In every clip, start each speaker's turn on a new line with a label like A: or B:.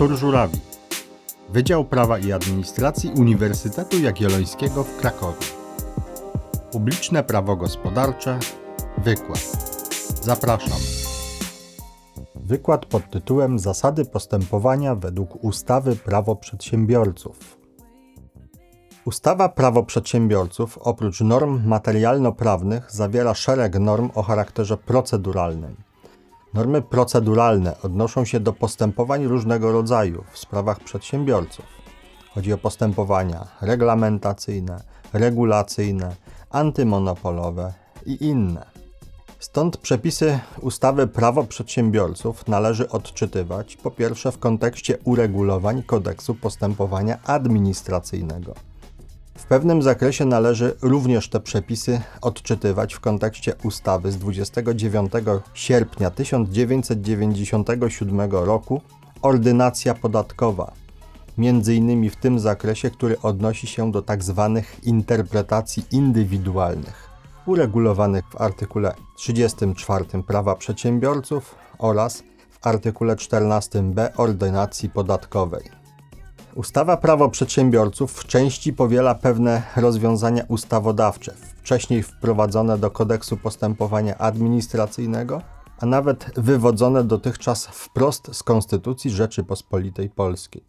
A: Artur Żurawi, Wydział Prawa i Administracji Uniwersytetu Jagiellońskiego w Krakowie. Publiczne prawo gospodarcze. Wykład. Zapraszam. Wykład pod tytułem Zasady postępowania według ustawy Prawo Przedsiębiorców. Ustawa Prawo Przedsiębiorców oprócz norm materialno-prawnych zawiera szereg norm o charakterze proceduralnym. Normy proceduralne odnoszą się do postępowań różnego rodzaju w sprawach przedsiębiorców. Chodzi o postępowania reglamentacyjne, regulacyjne, antymonopolowe i inne. Stąd przepisy ustawy Prawo Przedsiębiorców należy odczytywać po pierwsze w kontekście uregulowań kodeksu postępowania administracyjnego. W pewnym zakresie należy również te przepisy odczytywać w kontekście ustawy z 29 sierpnia 1997 roku Ordynacja podatkowa, między innymi w tym zakresie, który odnosi się do tzw. Tak interpretacji indywidualnych, uregulowanych w artykule 34 Prawa Przedsiębiorców oraz w artykule 14b Ordynacji podatkowej. Ustawa Prawo Przedsiębiorców w części powiela pewne rozwiązania ustawodawcze, wcześniej wprowadzone do kodeksu postępowania administracyjnego, a nawet wywodzone dotychczas wprost z Konstytucji Rzeczypospolitej Polskiej.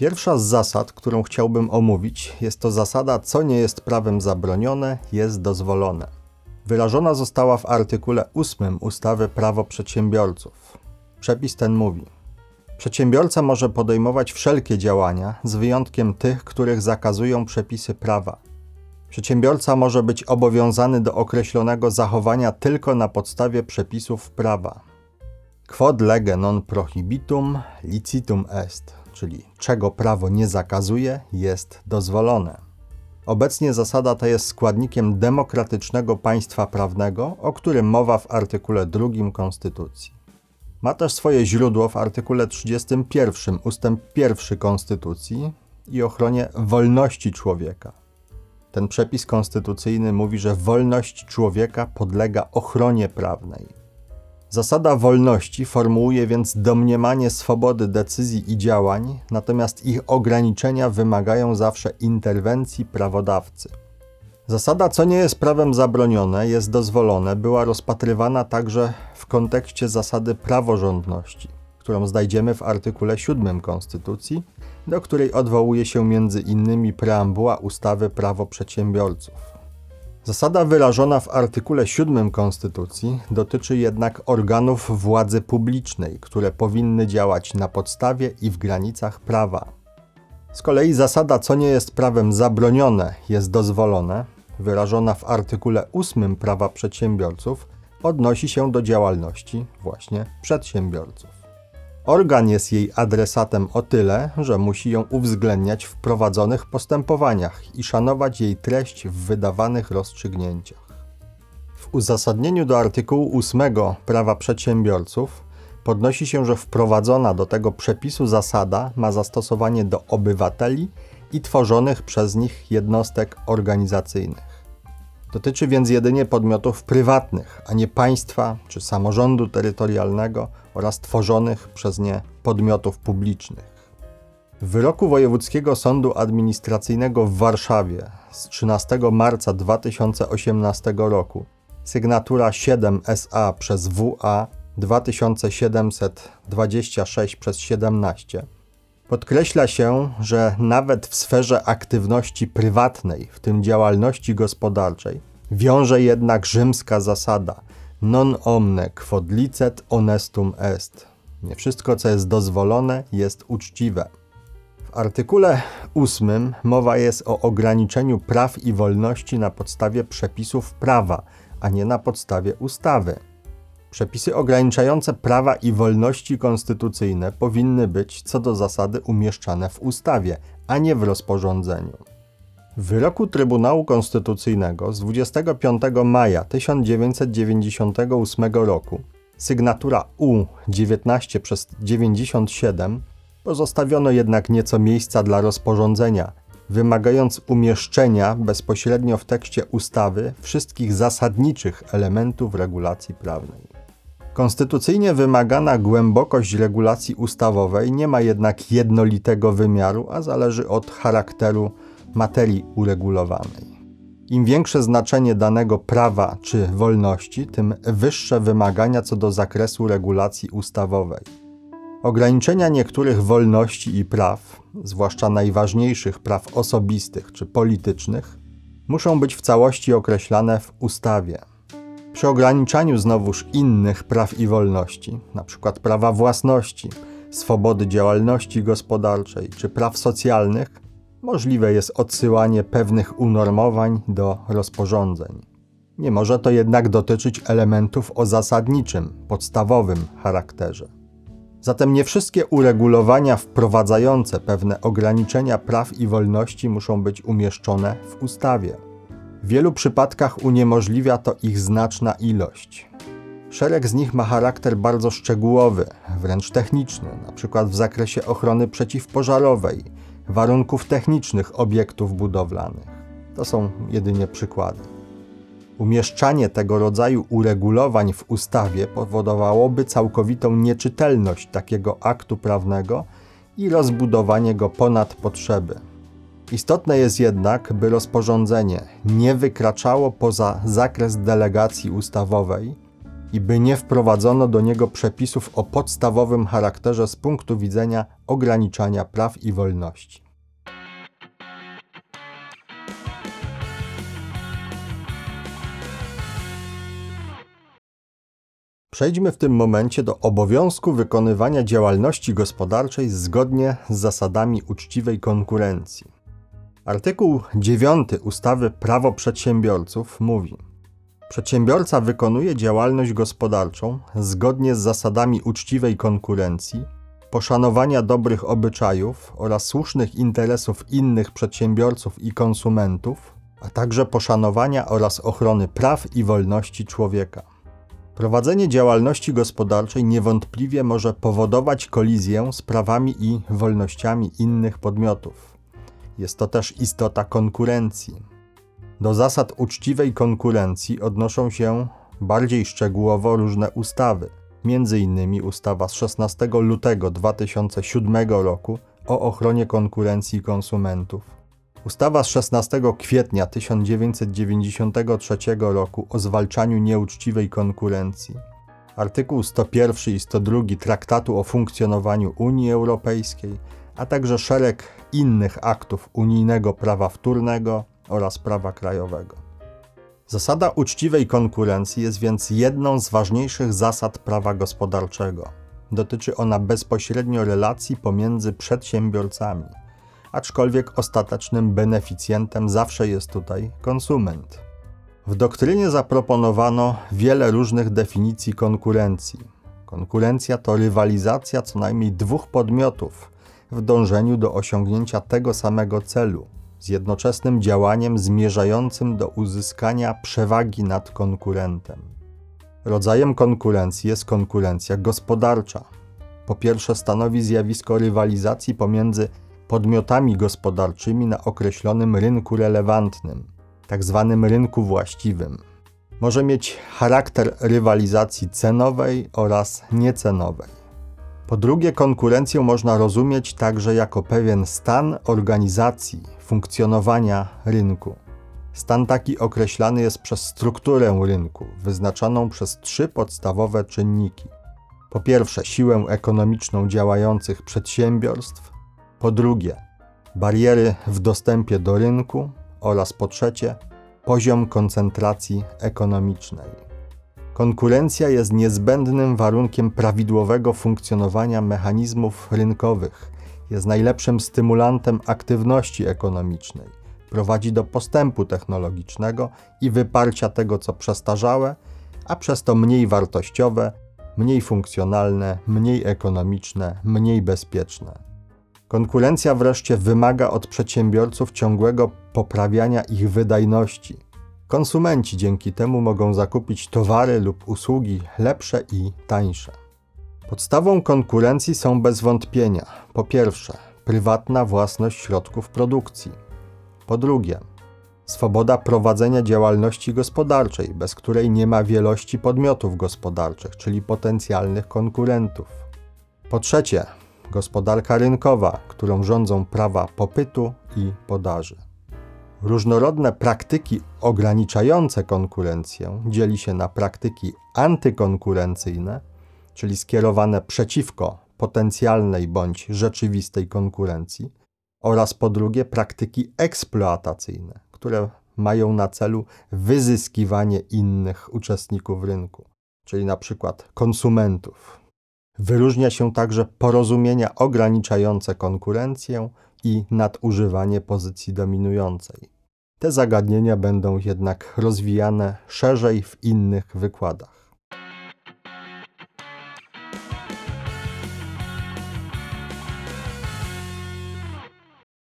A: Pierwsza z zasad, którą chciałbym omówić, jest to zasada, co nie jest prawem zabronione, jest dozwolone. Wyrażona została w artykule 8 ustawy Prawo Przedsiębiorców. Przepis ten mówi: Przedsiębiorca może podejmować wszelkie działania, z wyjątkiem tych, których zakazują przepisy prawa. Przedsiębiorca może być obowiązany do określonego zachowania tylko na podstawie przepisów prawa. Quod lege non prohibitum licitum est czyli czego prawo nie zakazuje, jest dozwolone. Obecnie zasada ta jest składnikiem demokratycznego państwa prawnego, o którym mowa w artykule 2 Konstytucji. Ma też swoje źródło w artykule 31 ustęp 1 Konstytucji i ochronie wolności człowieka. Ten przepis konstytucyjny mówi, że wolność człowieka podlega ochronie prawnej. Zasada wolności formułuje więc domniemanie swobody decyzji i działań, natomiast ich ograniczenia wymagają zawsze interwencji prawodawcy. Zasada, co nie jest prawem zabronione, jest dozwolone, była rozpatrywana także w kontekście zasady praworządności, którą znajdziemy w artykule 7 Konstytucji, do której odwołuje się między innymi preambuła ustawy Prawo Przedsiębiorców. Zasada wyrażona w artykule 7 Konstytucji dotyczy jednak organów władzy publicznej, które powinny działać na podstawie i w granicach prawa. Z kolei zasada, co nie jest prawem zabronione, jest dozwolone, wyrażona w artykule 8 Prawa Przedsiębiorców, odnosi się do działalności właśnie przedsiębiorców. Organ jest jej adresatem o tyle, że musi ją uwzględniać w prowadzonych postępowaniach i szanować jej treść w wydawanych rozstrzygnięciach. W uzasadnieniu do artykułu 8 Prawa Przedsiębiorców podnosi się, że wprowadzona do tego przepisu zasada ma zastosowanie do obywateli i tworzonych przez nich jednostek organizacyjnych. Dotyczy więc jedynie podmiotów prywatnych, a nie państwa czy samorządu terytorialnego oraz tworzonych przez nie podmiotów publicznych. W wyroku Wojewódzkiego Sądu Administracyjnego w Warszawie z 13 marca 2018 roku sygnatura 7 SA przez WA 2726 przez 17 Podkreśla się, że nawet w sferze aktywności prywatnej, w tym działalności gospodarczej, wiąże jednak rzymska zasada non omne quod licet honestum est. Nie wszystko, co jest dozwolone, jest uczciwe. W artykule 8 mowa jest o ograniczeniu praw i wolności na podstawie przepisów prawa, a nie na podstawie ustawy. Przepisy ograniczające prawa i wolności konstytucyjne powinny być co do zasady umieszczane w ustawie, a nie w rozporządzeniu. W wyroku Trybunału Konstytucyjnego z 25 maja 1998 roku sygnatura U19 przez 97 pozostawiono jednak nieco miejsca dla rozporządzenia, wymagając umieszczenia bezpośrednio w tekście ustawy wszystkich zasadniczych elementów regulacji prawnej. Konstytucyjnie wymagana głębokość regulacji ustawowej nie ma jednak jednolitego wymiaru, a zależy od charakteru materii uregulowanej. Im większe znaczenie danego prawa czy wolności, tym wyższe wymagania co do zakresu regulacji ustawowej. Ograniczenia niektórych wolności i praw, zwłaszcza najważniejszych praw osobistych czy politycznych, muszą być w całości określane w ustawie. Przy ograniczaniu znowuż innych praw i wolności, np. prawa własności, swobody działalności gospodarczej czy praw socjalnych, możliwe jest odsyłanie pewnych unormowań do rozporządzeń. Nie może to jednak dotyczyć elementów o zasadniczym, podstawowym charakterze. Zatem nie wszystkie uregulowania wprowadzające pewne ograniczenia praw i wolności muszą być umieszczone w ustawie. W wielu przypadkach uniemożliwia to ich znaczna ilość. Szereg z nich ma charakter bardzo szczegółowy, wręcz techniczny, np. w zakresie ochrony przeciwpożarowej, warunków technicznych obiektów budowlanych. To są jedynie przykłady. Umieszczanie tego rodzaju uregulowań w ustawie powodowałoby całkowitą nieczytelność takiego aktu prawnego i rozbudowanie go ponad potrzeby. Istotne jest jednak, by rozporządzenie nie wykraczało poza zakres delegacji ustawowej i by nie wprowadzono do niego przepisów o podstawowym charakterze z punktu widzenia ograniczania praw i wolności. Przejdźmy w tym momencie do obowiązku wykonywania działalności gospodarczej zgodnie z zasadami uczciwej konkurencji. Artykuł 9 ustawy Prawo Przedsiębiorców mówi: Przedsiębiorca wykonuje działalność gospodarczą zgodnie z zasadami uczciwej konkurencji, poszanowania dobrych obyczajów oraz słusznych interesów innych przedsiębiorców i konsumentów, a także poszanowania oraz ochrony praw i wolności człowieka. Prowadzenie działalności gospodarczej niewątpliwie może powodować kolizję z prawami i wolnościami innych podmiotów. Jest to też istota konkurencji. Do zasad uczciwej konkurencji odnoszą się bardziej szczegółowo różne ustawy, m.in. ustawa z 16 lutego 2007 roku o ochronie konkurencji konsumentów Ustawa z 16 kwietnia 1993 roku o zwalczaniu nieuczciwej konkurencji, artykuł 101 i 102 Traktatu o funkcjonowaniu Unii Europejskiej, a także szereg innych aktów unijnego prawa wtórnego oraz prawa krajowego. Zasada uczciwej konkurencji jest więc jedną z ważniejszych zasad prawa gospodarczego. Dotyczy ona bezpośrednio relacji pomiędzy przedsiębiorcami aczkolwiek ostatecznym beneficjentem zawsze jest tutaj konsument. W doktrynie zaproponowano wiele różnych definicji konkurencji. Konkurencja to rywalizacja co najmniej dwóch podmiotów w dążeniu do osiągnięcia tego samego celu, z jednoczesnym działaniem zmierzającym do uzyskania przewagi nad konkurentem. Rodzajem konkurencji jest konkurencja gospodarcza. Po pierwsze, stanowi zjawisko rywalizacji pomiędzy podmiotami gospodarczymi na określonym rynku relevantnym, tzw. Tak rynku właściwym. Może mieć charakter rywalizacji cenowej oraz niecenowej. Po drugie, konkurencję można rozumieć także jako pewien stan organizacji, funkcjonowania rynku. Stan taki określany jest przez strukturę rynku, wyznaczoną przez trzy podstawowe czynniki. Po pierwsze, siłę ekonomiczną działających przedsiębiorstw, po drugie, bariery w dostępie do rynku oraz po trzecie, poziom koncentracji ekonomicznej. Konkurencja jest niezbędnym warunkiem prawidłowego funkcjonowania mechanizmów rynkowych, jest najlepszym stymulantem aktywności ekonomicznej, prowadzi do postępu technologicznego i wyparcia tego, co przestarzałe, a przez to mniej wartościowe, mniej funkcjonalne, mniej ekonomiczne, mniej bezpieczne. Konkurencja wreszcie wymaga od przedsiębiorców ciągłego poprawiania ich wydajności. Konsumenci dzięki temu mogą zakupić towary lub usługi lepsze i tańsze. Podstawą konkurencji są bez wątpienia po pierwsze prywatna własność środków produkcji, Po drugie, swoboda prowadzenia działalności gospodarczej, bez której nie ma wielości podmiotów gospodarczych, czyli potencjalnych konkurentów. Po trzecie, gospodarka rynkowa, którą rządzą prawa popytu i podaży. Różnorodne praktyki ograniczające konkurencję dzieli się na praktyki antykonkurencyjne, czyli skierowane przeciwko potencjalnej bądź rzeczywistej konkurencji, oraz po drugie praktyki eksploatacyjne, które mają na celu wyzyskiwanie innych uczestników rynku, czyli na przykład konsumentów. Wyróżnia się także porozumienia ograniczające konkurencję i nadużywanie pozycji dominującej. Te zagadnienia będą jednak rozwijane szerzej w innych wykładach.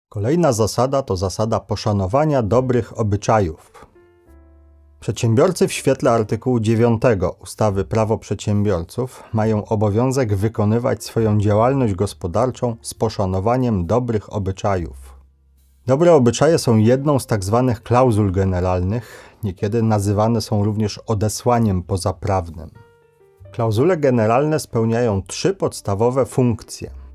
A: Kolejna zasada to zasada poszanowania dobrych obyczajów. Przedsiębiorcy w świetle artykułu 9 ustawy Prawo Przedsiębiorców mają obowiązek wykonywać swoją działalność gospodarczą z poszanowaniem dobrych obyczajów. Dobre obyczaje są jedną z tzw. Tak klauzul generalnych, niekiedy nazywane są również odesłaniem pozaprawnym. Klauzule generalne spełniają trzy podstawowe funkcje –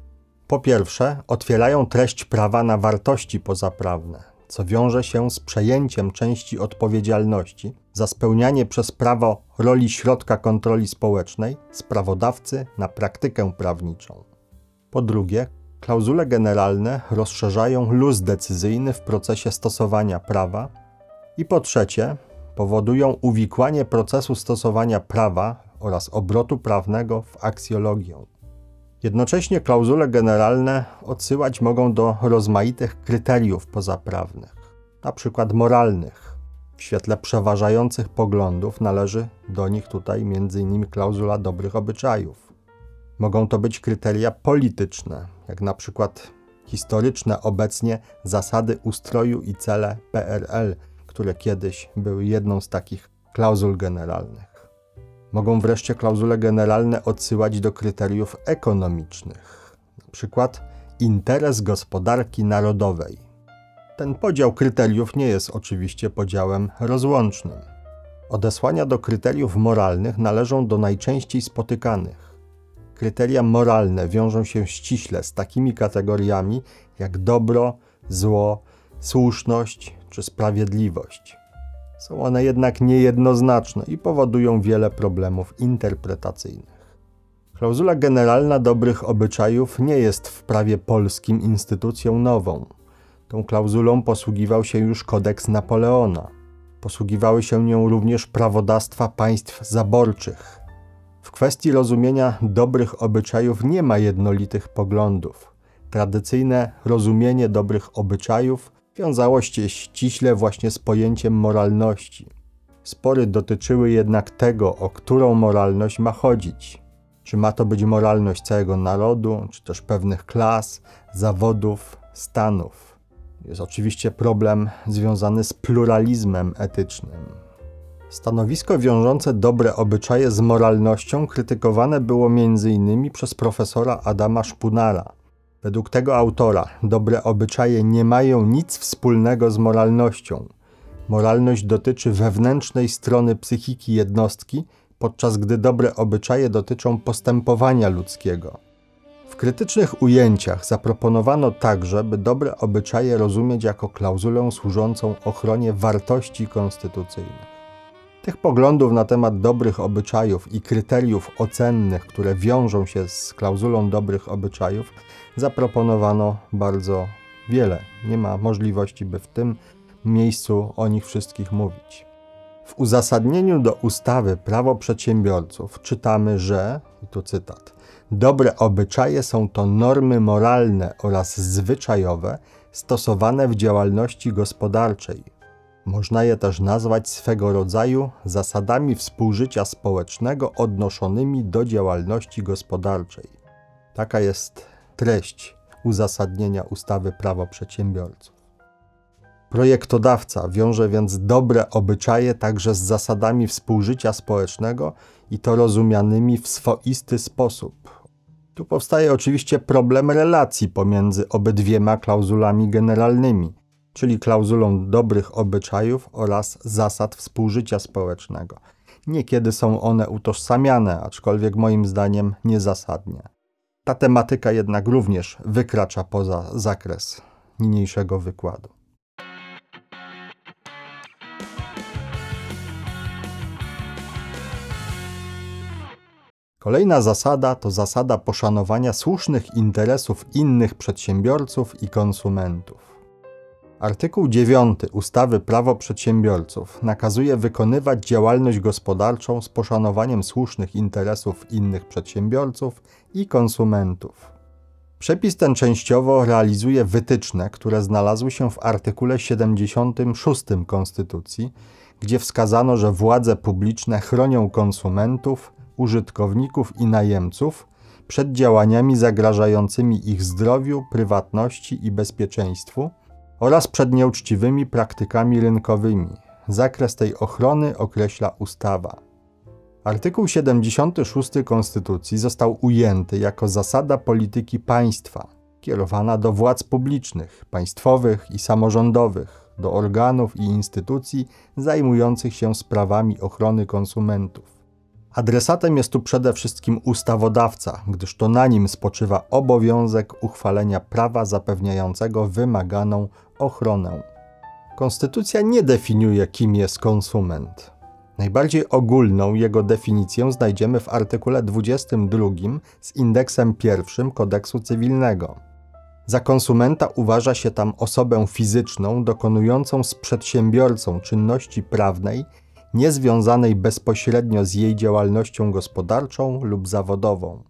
A: po pierwsze, otwierają treść prawa na wartości pozaprawne, co wiąże się z przejęciem części odpowiedzialności za spełnianie przez prawo roli środka kontroli społecznej z prawodawcy na praktykę prawniczą. Po drugie, klauzule generalne rozszerzają luz decyzyjny w procesie stosowania prawa. I po trzecie, powodują uwikłanie procesu stosowania prawa oraz obrotu prawnego w aksjologię. Jednocześnie klauzule generalne odsyłać mogą do rozmaitych kryteriów pozaprawnych, np. moralnych. W świetle przeważających poglądów należy do nich tutaj m.in. klauzula dobrych obyczajów. Mogą to być kryteria polityczne, jak przykład historyczne obecnie zasady ustroju i cele PRL, które kiedyś były jedną z takich klauzul generalnych. Mogą wreszcie klauzule generalne odsyłać do kryteriów ekonomicznych, np. interes gospodarki narodowej. Ten podział kryteriów nie jest oczywiście podziałem rozłącznym. Odesłania do kryteriów moralnych należą do najczęściej spotykanych. Kryteria moralne wiążą się ściśle z takimi kategoriami jak dobro, zło, słuszność czy sprawiedliwość. Są one jednak niejednoznaczne i powodują wiele problemów interpretacyjnych. Klauzula generalna dobrych obyczajów nie jest w prawie polskim instytucją nową. Tą klauzulą posługiwał się już kodeks Napoleona. Posługiwały się nią również prawodawstwa państw zaborczych. W kwestii rozumienia dobrych obyczajów nie ma jednolitych poglądów. Tradycyjne rozumienie dobrych obyczajów wiązało się ściśle właśnie z pojęciem moralności. Spory dotyczyły jednak tego, o którą moralność ma chodzić. Czy ma to być moralność całego narodu, czy też pewnych klas, zawodów, stanów. Jest oczywiście problem związany z pluralizmem etycznym. Stanowisko wiążące dobre obyczaje z moralnością krytykowane było m.in. przez profesora Adama Szpunara, Według tego autora dobre obyczaje nie mają nic wspólnego z moralnością. Moralność dotyczy wewnętrznej strony psychiki jednostki, podczas gdy dobre obyczaje dotyczą postępowania ludzkiego. W krytycznych ujęciach zaproponowano także, by dobre obyczaje rozumieć jako klauzulę służącą ochronie wartości konstytucyjnych. Tych poglądów na temat dobrych obyczajów i kryteriów ocennych, które wiążą się z klauzulą dobrych obyczajów, zaproponowano bardzo wiele. Nie ma możliwości, by w tym miejscu o nich wszystkich mówić. W uzasadnieniu do ustawy Prawo Przedsiębiorców czytamy, że, i tu cytat, dobre obyczaje są to normy moralne oraz zwyczajowe stosowane w działalności gospodarczej. Można je też nazwać swego rodzaju zasadami współżycia społecznego odnoszonymi do działalności gospodarczej. Taka jest treść uzasadnienia ustawy Prawo Przedsiębiorców. Projektodawca wiąże więc dobre obyczaje także z zasadami współżycia społecznego i to rozumianymi w swoisty sposób. Tu powstaje oczywiście problem relacji pomiędzy obydwiema klauzulami generalnymi. czyli klauzulą dobrych obyczajów oraz zasad współżycia społecznego. Niekiedy są one utożsamiane, aczkolwiek moim zdaniem niezasadnie. Ta tematyka jednak również wykracza poza zakres niniejszego wykładu. Kolejna zasada to zasada poszanowania słusznych interesów innych przedsiębiorców i konsumentów. Artykuł 9 ustawy Prawo Przedsiębiorców nakazuje wykonywać działalność gospodarczą z poszanowaniem słusznych interesów innych przedsiębiorców i konsumentów. Przepis ten częściowo realizuje wytyczne, które znalazły się w artykule 76 Konstytucji, gdzie wskazano, że władze publiczne chronią konsumentów, użytkowników i najemców przed działaniami zagrażającymi ich zdrowiu, prywatności i bezpieczeństwu oraz przed nieuczciwymi praktykami rynkowymi. Zakres tej ochrony określa ustawa. Artykuł 76 Konstytucji został ujęty jako zasada polityki państwa, kierowana do władz publicznych, państwowych i samorządowych, do organów i instytucji zajmujących się sprawami ochrony konsumentów. Adresatem jest tu przede wszystkim ustawodawca, gdyż to na nim spoczywa obowiązek uchwalenia prawa zapewniającego wymaganą ochronę. Konstytucja nie definiuje, kim jest konsument. Najbardziej ogólną jego definicję znajdziemy w artykule 22 z indeksem pierwszym kodeksu cywilnego. Za konsumenta uważa się tam osobę fizyczną dokonującą z przedsiębiorcą czynności prawnej niezwiązanej bezpośrednio z jej działalnością gospodarczą lub zawodową.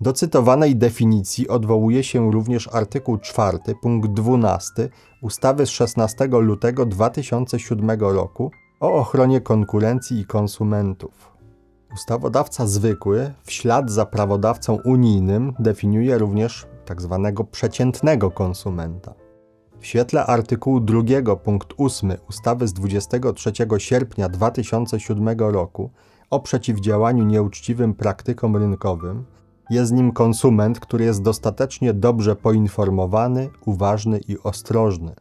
A: Do cytowanej definicji odwołuje się również artykuł 4 punkt 12 ustawy z 16 lutego 2007 roku o ochronie konkurencji i konsumentów. Ustawodawca zwykły, w ślad za prawodawcą unijnym, definiuje również tzw. Tak przeciętnego konsumenta. W świetle artykułu 2 punkt 8 ustawy z 23 sierpnia 2007 roku o przeciwdziałaniu nieuczciwym praktykom rynkowym jest nim konsument, który jest dostatecznie dobrze poinformowany, uważny i ostrożny.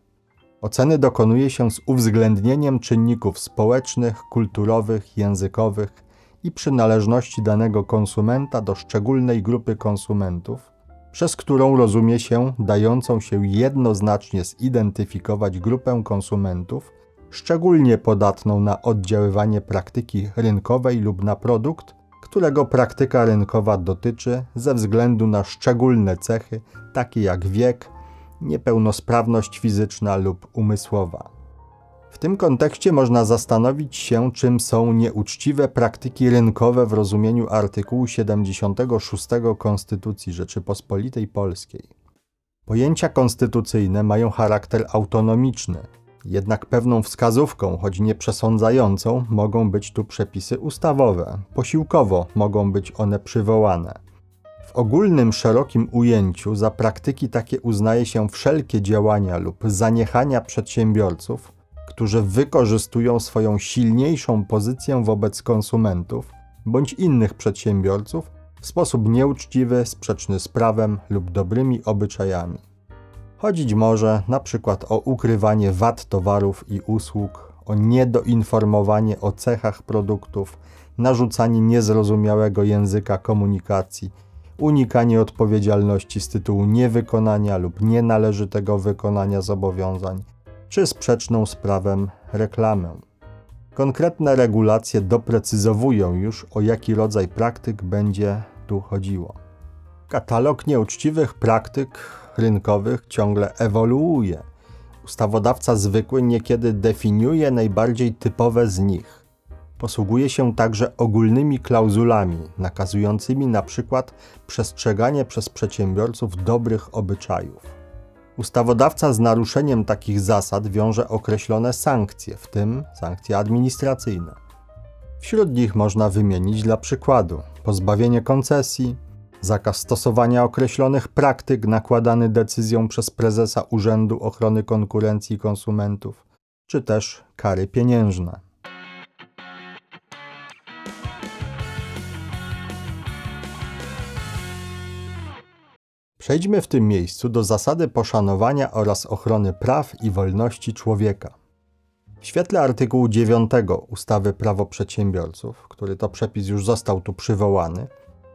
A: Oceny dokonuje się z uwzględnieniem czynników społecznych, kulturowych, językowych i przynależności danego konsumenta do szczególnej grupy konsumentów, przez którą rozumie się dającą się jednoznacznie zidentyfikować grupę konsumentów, szczególnie podatną na oddziaływanie praktyki rynkowej lub na produkt, którego praktyka rynkowa dotyczy ze względu na szczególne cechy, takie jak wiek, niepełnosprawność fizyczna lub umysłowa. W tym kontekście można zastanowić się, czym są nieuczciwe praktyki rynkowe w rozumieniu artykułu 76 Konstytucji Rzeczypospolitej Polskiej. Pojęcia konstytucyjne mają charakter autonomiczny, jednak pewną wskazówką, choć nie przesądzającą, mogą być tu przepisy ustawowe. Posiłkowo mogą być one przywołane. W ogólnym, szerokim ujęciu za praktyki takie uznaje się wszelkie działania lub zaniechania przedsiębiorców, którzy wykorzystują swoją silniejszą pozycję wobec konsumentów bądź innych przedsiębiorców w sposób nieuczciwy, sprzeczny z prawem lub dobrymi obyczajami. Chodzić może na przykład o ukrywanie wad towarów i usług, o niedoinformowanie o cechach produktów, narzucanie niezrozumiałego języka komunikacji, unikanie odpowiedzialności z tytułu niewykonania lub nienależytego wykonania zobowiązań, czy sprzeczną z prawem reklamę. Konkretne regulacje doprecyzowują już, o jaki rodzaj praktyk będzie tu chodziło. Katalog nieuczciwych praktyk rynkowych ciągle ewoluuje. Ustawodawca zwykły niekiedy definiuje najbardziej typowe z nich. Posługuje się także ogólnymi klauzulami, nakazującymi na przykład przestrzeganie przez przedsiębiorców dobrych obyczajów. Ustawodawca z naruszeniem takich zasad wiąże określone sankcje, w tym sankcje administracyjne. Wśród nich można wymienić dla przykładu pozbawienie koncesji, zakaz stosowania określonych praktyk nakładany decyzją przez prezesa Urzędu Ochrony Konkurencji i Konsumentów, czy też kary pieniężne. Przejdźmy w tym miejscu do zasady poszanowania oraz ochrony praw i wolności człowieka. W świetle artykułu 9 ustawy Prawo Przedsiębiorców, który to przepis już został tu przywołany,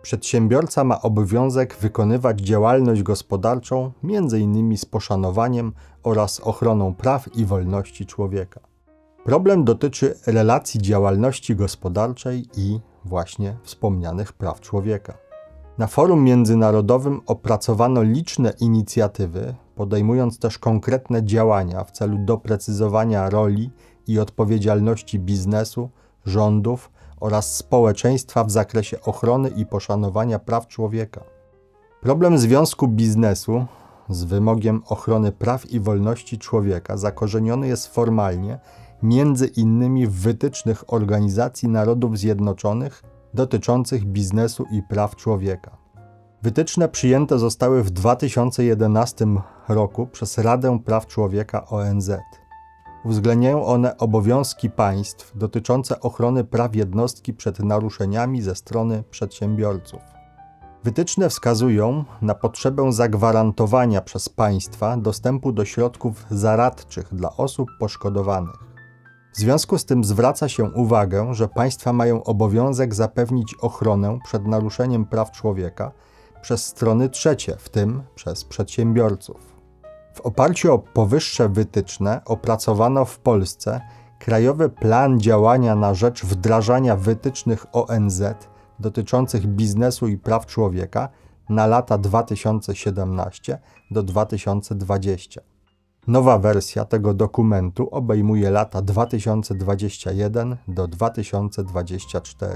A: przedsiębiorca ma obowiązek wykonywać działalność gospodarczą m.in. z poszanowaniem oraz ochroną praw i wolności człowieka. Problem dotyczy relacji działalności gospodarczej i właśnie wspomnianych praw człowieka. Na forum międzynarodowym opracowano liczne inicjatywy, podejmując też konkretne działania w celu doprecyzowania roli i odpowiedzialności biznesu, rządów oraz społeczeństwa w zakresie ochrony i poszanowania praw człowieka. Problem związku biznesu z wymogiem ochrony praw i wolności człowieka zakorzeniony jest formalnie między innymi w wytycznych Organizacji Narodów Zjednoczonych dotyczących biznesu i praw człowieka. Wytyczne przyjęte zostały w 2011 roku przez Radę Praw Człowieka ONZ. Uwzględniają one obowiązki państw dotyczące ochrony praw jednostki przed naruszeniami ze strony przedsiębiorców. Wytyczne wskazują na potrzebę zagwarantowania przez państwa dostępu do środków zaradczych dla osób poszkodowanych. W związku z tym zwraca się uwagę, że państwa mają obowiązek zapewnić ochronę przed naruszeniem praw człowieka przez strony trzecie, w tym przez przedsiębiorców. W oparciu o powyższe wytyczne opracowano w Polsce Krajowy Plan Działania na rzecz wdrażania wytycznych ONZ dotyczących biznesu i praw człowieka na lata 2017 do 2020. Nowa wersja tego dokumentu obejmuje lata 2021 do 2024.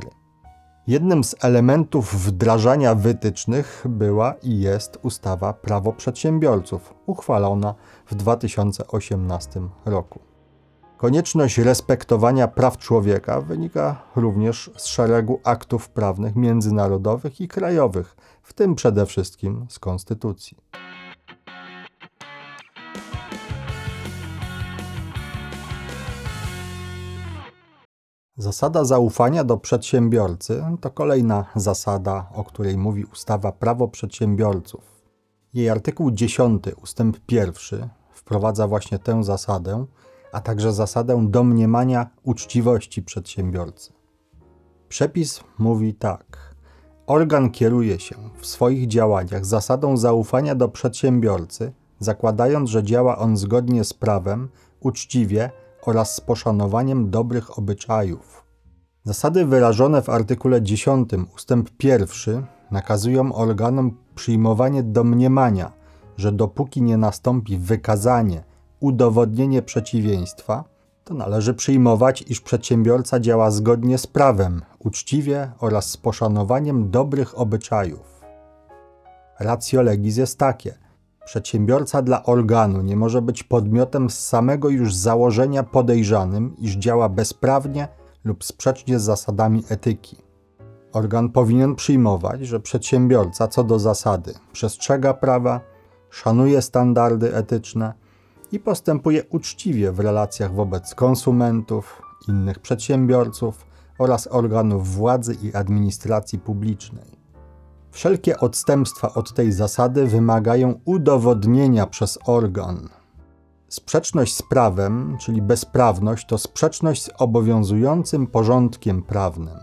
A: Jednym z elementów wdrażania wytycznych była i jest ustawa Prawo Przedsiębiorców, uchwalona w 2018 roku. Konieczność respektowania praw człowieka wynika również z szeregu aktów prawnych międzynarodowych i krajowych, w tym przede wszystkim z Konstytucji. Zasada zaufania do przedsiębiorcy to kolejna zasada, o której mówi ustawa Prawo Przedsiębiorców. Jej artykuł 10 ustęp 1 wprowadza właśnie tę zasadę, a także zasadę domniemania uczciwości przedsiębiorcy. Przepis mówi tak: Organ kieruje się w swoich działaniach zasadą zaufania do przedsiębiorcy, zakładając, że działa on zgodnie z prawem, uczciwie oraz z poszanowaniem dobrych obyczajów. Zasady wyrażone w artykule 10 ustęp 1 nakazują organom przyjmowanie domniemania, że dopóki nie nastąpi wykazanie, udowodnienie przeciwieństwa, to należy przyjmować, iż przedsiębiorca działa zgodnie z prawem, uczciwie oraz z poszanowaniem dobrych obyczajów. Ratio legis jest takie – Przedsiębiorca dla organu nie może być podmiotem z samego już założenia podejrzanym, iż działa bezprawnie lub sprzecznie z zasadami etyki. Organ powinien przyjmować, że przedsiębiorca co do zasady przestrzega prawa, szanuje standardy etyczne i postępuje uczciwie w relacjach wobec konsumentów, innych przedsiębiorców oraz organów władzy i administracji publicznej. Wszelkie odstępstwa od tej zasady wymagają udowodnienia przez organ. Sprzeczność z prawem, czyli bezprawność, to sprzeczność z obowiązującym porządkiem prawnym.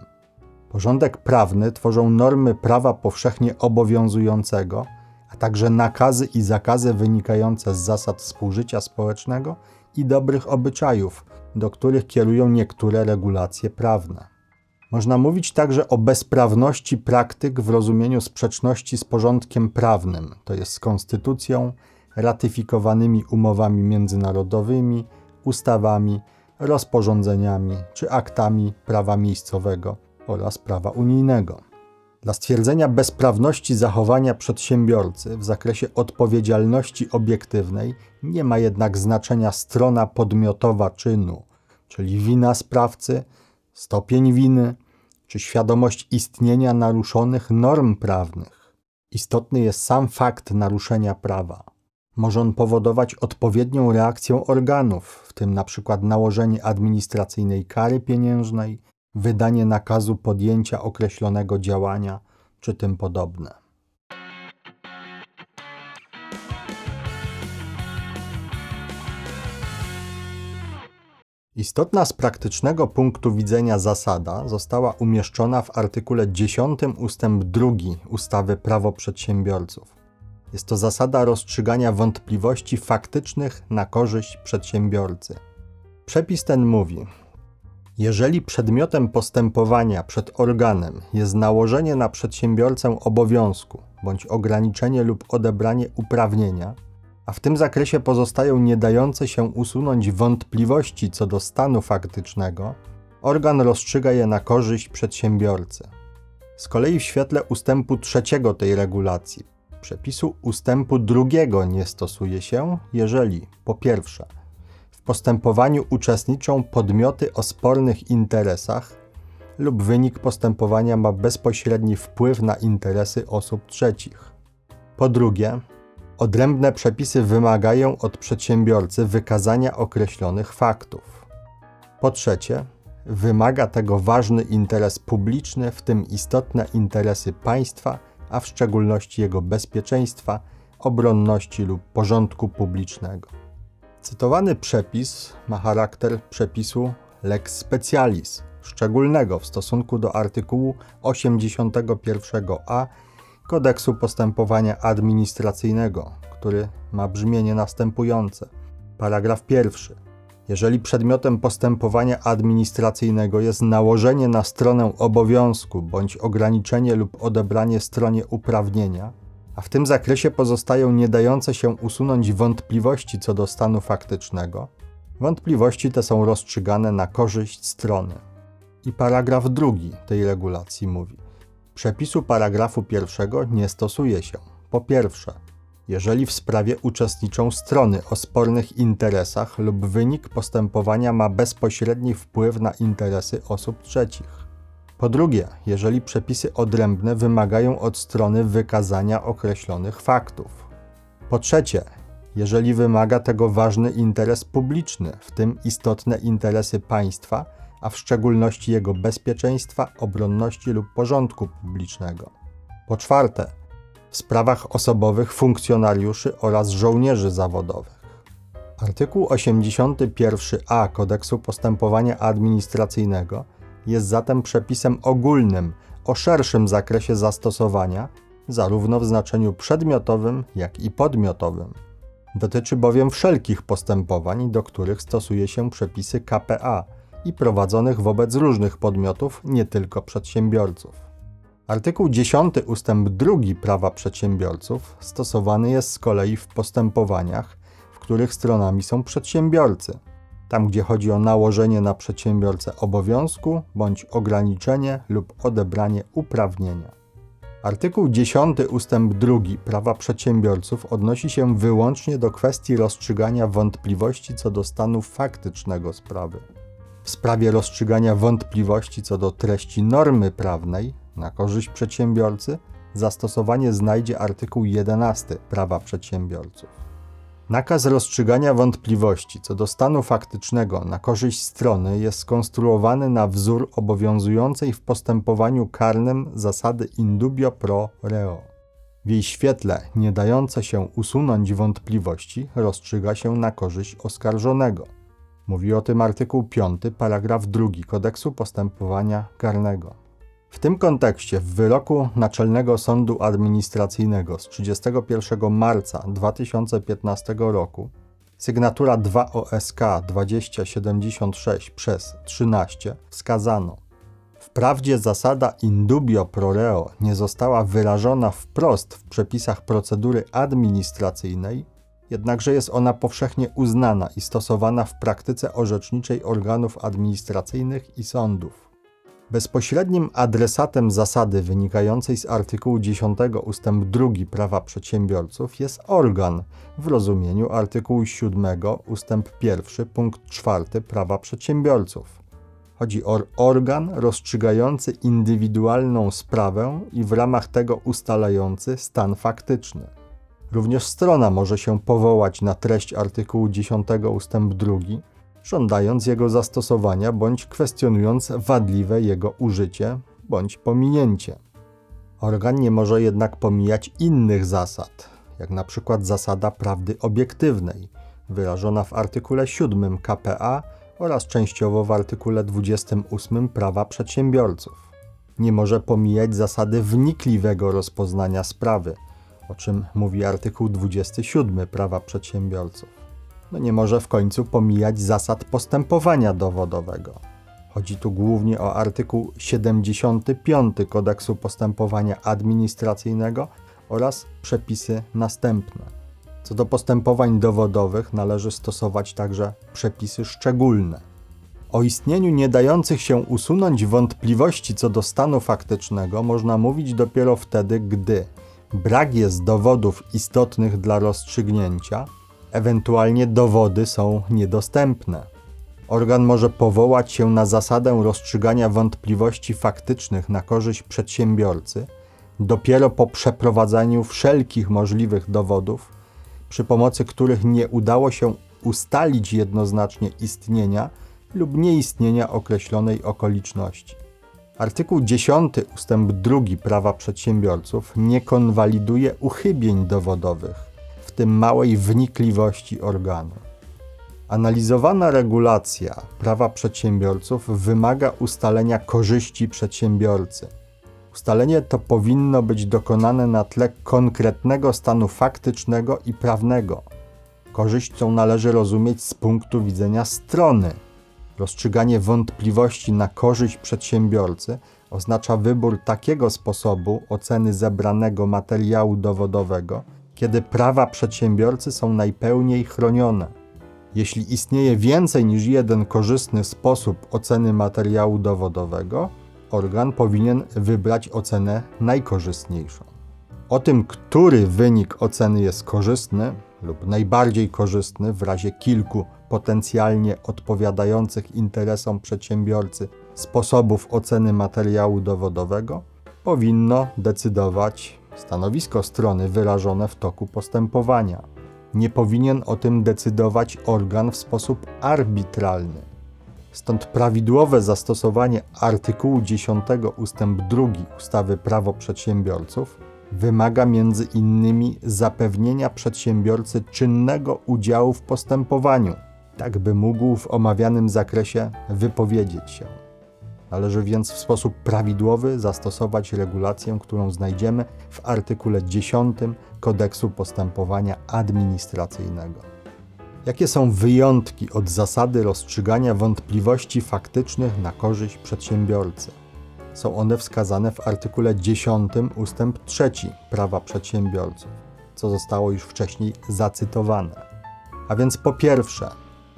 A: Porządek prawny tworzą normy prawa powszechnie obowiązującego, a także nakazy i zakazy wynikające z zasad współżycia społecznego i dobrych obyczajów, do których kierują niektóre regulacje prawne. Można mówić także o bezprawności praktyk w rozumieniu sprzeczności z porządkiem prawnym, to jest z konstytucją, ratyfikowanymi umowami międzynarodowymi, ustawami, rozporządzeniami czy aktami prawa miejscowego oraz prawa unijnego. Dla stwierdzenia bezprawności zachowania przedsiębiorcy w zakresie odpowiedzialności obiektywnej nie ma jednak znaczenia strona podmiotowa czynu, czyli wina sprawcy stopień winy czy świadomość istnienia naruszonych norm prawnych. Istotny jest sam fakt naruszenia prawa. Może on powodować odpowiednią reakcję organów, w tym np. nałożenie administracyjnej kary pieniężnej, wydanie nakazu podjęcia określonego działania czy tym podobne. Istotna z praktycznego punktu widzenia zasada została umieszczona w artykule 10 ustęp 2 ustawy Prawo Przedsiębiorców. Jest to zasada rozstrzygania wątpliwości faktycznych na korzyść przedsiębiorcy. Przepis ten mówi: Jeżeli przedmiotem postępowania przed organem jest nałożenie na przedsiębiorcę obowiązku bądź ograniczenie lub odebranie uprawnienia, a w tym zakresie pozostają nie dające się usunąć wątpliwości co do stanu faktycznego, organ rozstrzyga je na korzyść przedsiębiorcy. Z kolei w świetle ustępu trzeciego tej regulacji, przepisu ustępu drugiego nie stosuje się, jeżeli po pierwsze w postępowaniu uczestniczą podmioty o spornych interesach lub wynik postępowania ma bezpośredni wpływ na interesy osób trzecich. Po drugie, Odrębne przepisy wymagają od przedsiębiorcy wykazania określonych faktów. Po trzecie, wymaga tego ważny interes publiczny, w tym istotne interesy państwa, a w szczególności jego bezpieczeństwa, obronności lub porządku publicznego. Cytowany przepis ma charakter przepisu lex specialis, szczególnego w stosunku do artykułu 81a Kodeksu Postępowania Administracyjnego, który ma brzmienie następujące. Paragraf pierwszy. Jeżeli przedmiotem postępowania administracyjnego jest nałożenie na stronę obowiązku bądź ograniczenie lub odebranie stronie uprawnienia, a w tym zakresie pozostają nie dające się usunąć wątpliwości co do stanu faktycznego, wątpliwości te są rozstrzygane na korzyść strony. I paragraf drugi tej regulacji mówi: Przepisu paragrafu pierwszego nie stosuje się. Po pierwsze, jeżeli w sprawie uczestniczą strony o spornych interesach lub wynik postępowania ma bezpośredni wpływ na interesy osób trzecich. Po drugie, jeżeli przepisy odrębne wymagają od strony wykazania określonych faktów. Po trzecie, jeżeli wymaga tego ważny interes publiczny, w tym istotne interesy państwa a w szczególności jego bezpieczeństwa, obronności lub porządku publicznego. Po czwarte, w sprawach osobowych funkcjonariuszy oraz żołnierzy zawodowych. Artykuł 81a Kodeksu Postępowania Administracyjnego jest zatem przepisem ogólnym o szerszym zakresie zastosowania, zarówno w znaczeniu przedmiotowym, jak i podmiotowym. Dotyczy bowiem wszelkich postępowań, do których stosuje się przepisy KPA i prowadzonych wobec różnych podmiotów, nie tylko przedsiębiorców. Artykuł 10 ustęp 2 prawa przedsiębiorców stosowany jest z kolei w postępowaniach, w których stronami są przedsiębiorcy, tam gdzie chodzi o nałożenie na przedsiębiorcę obowiązku bądź ograniczenie lub odebranie uprawnienia. Artykuł 10 ustęp 2 prawa przedsiębiorców odnosi się wyłącznie do kwestii rozstrzygania wątpliwości co do stanu faktycznego sprawy. W sprawie rozstrzygania wątpliwości co do treści normy prawnej na korzyść przedsiębiorcy zastosowanie znajdzie artykuł 11 Prawa Przedsiębiorców. Nakaz rozstrzygania wątpliwości co do stanu faktycznego na korzyść strony jest skonstruowany na wzór obowiązującej w postępowaniu karnym zasady indubio pro reo. W jej świetle nie dające się usunąć wątpliwości rozstrzyga się na korzyść oskarżonego Mówi o tym artykuł 5, paragraf 2 Kodeksu Postępowania Karnego. W tym kontekście w wyroku Naczelnego Sądu Administracyjnego z 31 marca 2015 roku sygnatura 2 OSK 2076 przez 13 wskazano Wprawdzie zasada indubio pro reo nie została wyrażona wprost w przepisach procedury administracyjnej, jednakże jest ona powszechnie uznana i stosowana w praktyce orzeczniczej organów administracyjnych i sądów. Bezpośrednim adresatem zasady wynikającej z artykułu 10 ust. 2 prawa przedsiębiorców jest organ w rozumieniu artykułu 7 ust. 1 punkt 4 prawa przedsiębiorców. Chodzi o organ rozstrzygający indywidualną sprawę i w ramach tego ustalający stan faktyczny. Również strona może się powołać na treść artykułu 10 ust. 2, żądając jego zastosowania bądź kwestionując wadliwe jego użycie bądź pominięcie. Organ nie może jednak pomijać innych zasad, jak na przykład zasada prawdy obiektywnej, wyrażona w artykule 7 KPA oraz częściowo w artykule 28 prawa przedsiębiorców. Nie może pomijać zasady wnikliwego rozpoznania sprawy, o czym mówi artykuł 27 prawa przedsiębiorców. No nie może w końcu pomijać zasad postępowania dowodowego. Chodzi tu głównie o artykuł 75 Kodeksu Postępowania Administracyjnego oraz przepisy następne. Co do postępowań dowodowych należy stosować także przepisy szczególne. O istnieniu nie dających się usunąć wątpliwości co do stanu faktycznego można mówić dopiero wtedy, gdy brak jest dowodów istotnych dla rozstrzygnięcia, ewentualnie dowody są niedostępne. Organ może powołać się na zasadę rozstrzygania wątpliwości faktycznych na korzyść przedsiębiorcy dopiero po przeprowadzeniu wszelkich możliwych dowodów, przy pomocy których nie udało się ustalić jednoznacznie istnienia lub nieistnienia określonej okoliczności. Artykuł 10 ustęp 2 prawa przedsiębiorców nie konwaliduje uchybień dowodowych, w tym małej wnikliwości organu. Analizowana regulacja prawa przedsiębiorców wymaga ustalenia korzyści przedsiębiorcy. Ustalenie to powinno być dokonane na tle konkretnego stanu faktycznego i prawnego. Korzyść tą należy rozumieć z punktu widzenia strony. Rozstrzyganie wątpliwości na korzyść przedsiębiorcy oznacza wybór takiego sposobu oceny zebranego materiału dowodowego, kiedy prawa przedsiębiorcy są najpełniej chronione. Jeśli istnieje więcej niż jeden korzystny sposób oceny materiału dowodowego, organ powinien wybrać ocenę najkorzystniejszą. O tym, który wynik oceny jest korzystny lub najbardziej korzystny w razie kilku potencjalnie odpowiadających interesom przedsiębiorcy sposobów oceny materiału dowodowego, powinno decydować stanowisko strony wyrażone w toku postępowania nie powinien o tym decydować organ w sposób arbitralny. Stąd prawidłowe zastosowanie artykułu 10 ust. 2 ustawy Prawo Przedsiębiorców wymaga między innymi zapewnienia przedsiębiorcy czynnego udziału w postępowaniu, tak by mógł w omawianym zakresie wypowiedzieć się. Należy więc w sposób prawidłowy zastosować regulację, którą znajdziemy w artykule 10 Kodeksu Postępowania Administracyjnego. Jakie są wyjątki od zasady rozstrzygania wątpliwości faktycznych na korzyść przedsiębiorcy? Są one wskazane w artykule 10 ust. 3 Prawa Przedsiębiorców, co zostało już wcześniej zacytowane. A więc po pierwsze,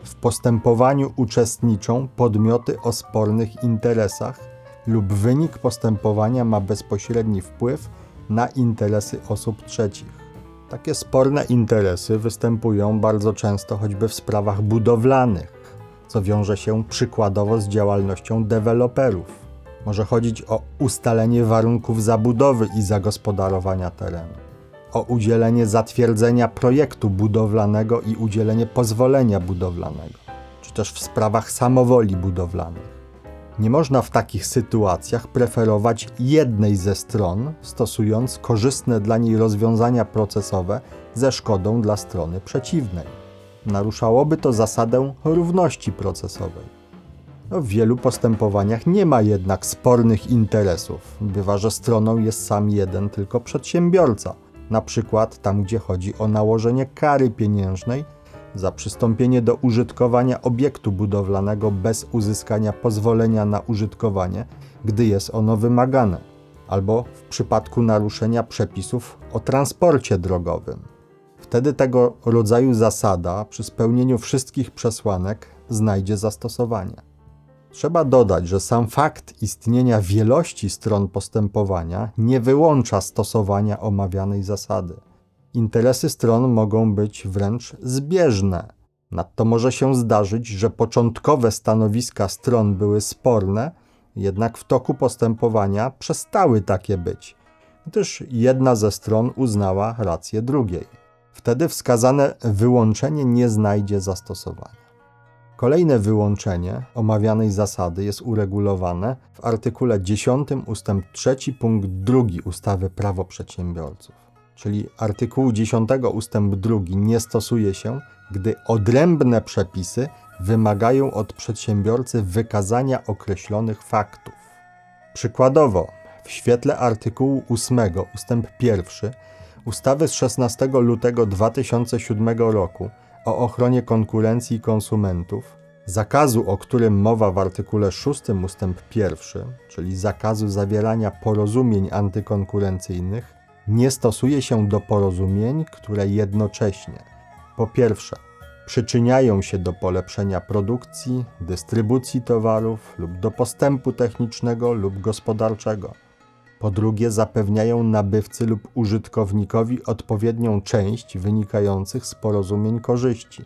A: w postępowaniu uczestniczą podmioty o spornych interesach lub wynik postępowania ma bezpośredni wpływ na interesy osób trzecich. Takie sporne interesy występują bardzo często choćby w sprawach budowlanych, co wiąże się przykładowo z działalnością deweloperów. Może chodzić o ustalenie warunków zabudowy i zagospodarowania terenu o udzielenie zatwierdzenia projektu budowlanego i udzielenie pozwolenia budowlanego, czy też w sprawach samowoli budowlanych. Nie można w takich sytuacjach preferować jednej ze stron, stosując korzystne dla niej rozwiązania procesowe ze szkodą dla strony przeciwnej. Naruszałoby to zasadę równości procesowej. No, w wielu postępowaniach nie ma jednak spornych interesów. Bywa, że stroną jest sam jeden tylko przedsiębiorca – na przykład tam, gdzie chodzi o nałożenie kary pieniężnej za przystąpienie do użytkowania obiektu budowlanego bez uzyskania pozwolenia na użytkowanie, gdy jest ono wymagane, albo w przypadku naruszenia przepisów o transporcie drogowym. Wtedy tego rodzaju zasada przy spełnieniu wszystkich przesłanek znajdzie zastosowanie. Trzeba dodać, że sam fakt istnienia wielości stron postępowania nie wyłącza stosowania omawianej zasady. Interesy stron mogą być wręcz zbieżne. Nadto może się zdarzyć, że początkowe stanowiska stron były sporne, jednak w toku postępowania przestały takie być, gdyż jedna ze stron uznała rację drugiej. Wtedy wskazane wyłączenie nie znajdzie zastosowania. Kolejne wyłączenie omawianej zasady jest uregulowane w artykule 10 ust. 3 punkt 2 ustawy Prawo przedsiębiorców. czyli artykułu 10 ustęp 2 nie stosuje się, gdy odrębne przepisy wymagają od przedsiębiorcy wykazania określonych faktów. Przykładowo, w świetle artykułu 8 ustęp 1 ustawy z 16 lutego 2007 roku o ochronie konkurencji i konsumentów, zakazu, o którym mowa w artykule 6 ustęp 1, czyli zakazu zawierania porozumień antykonkurencyjnych, nie stosuje się do porozumień, które jednocześnie po pierwsze przyczyniają się do polepszenia produkcji, dystrybucji towarów lub do postępu technicznego lub gospodarczego. Po drugie, zapewniają nabywcy lub użytkownikowi odpowiednią część wynikających z porozumień korzyści.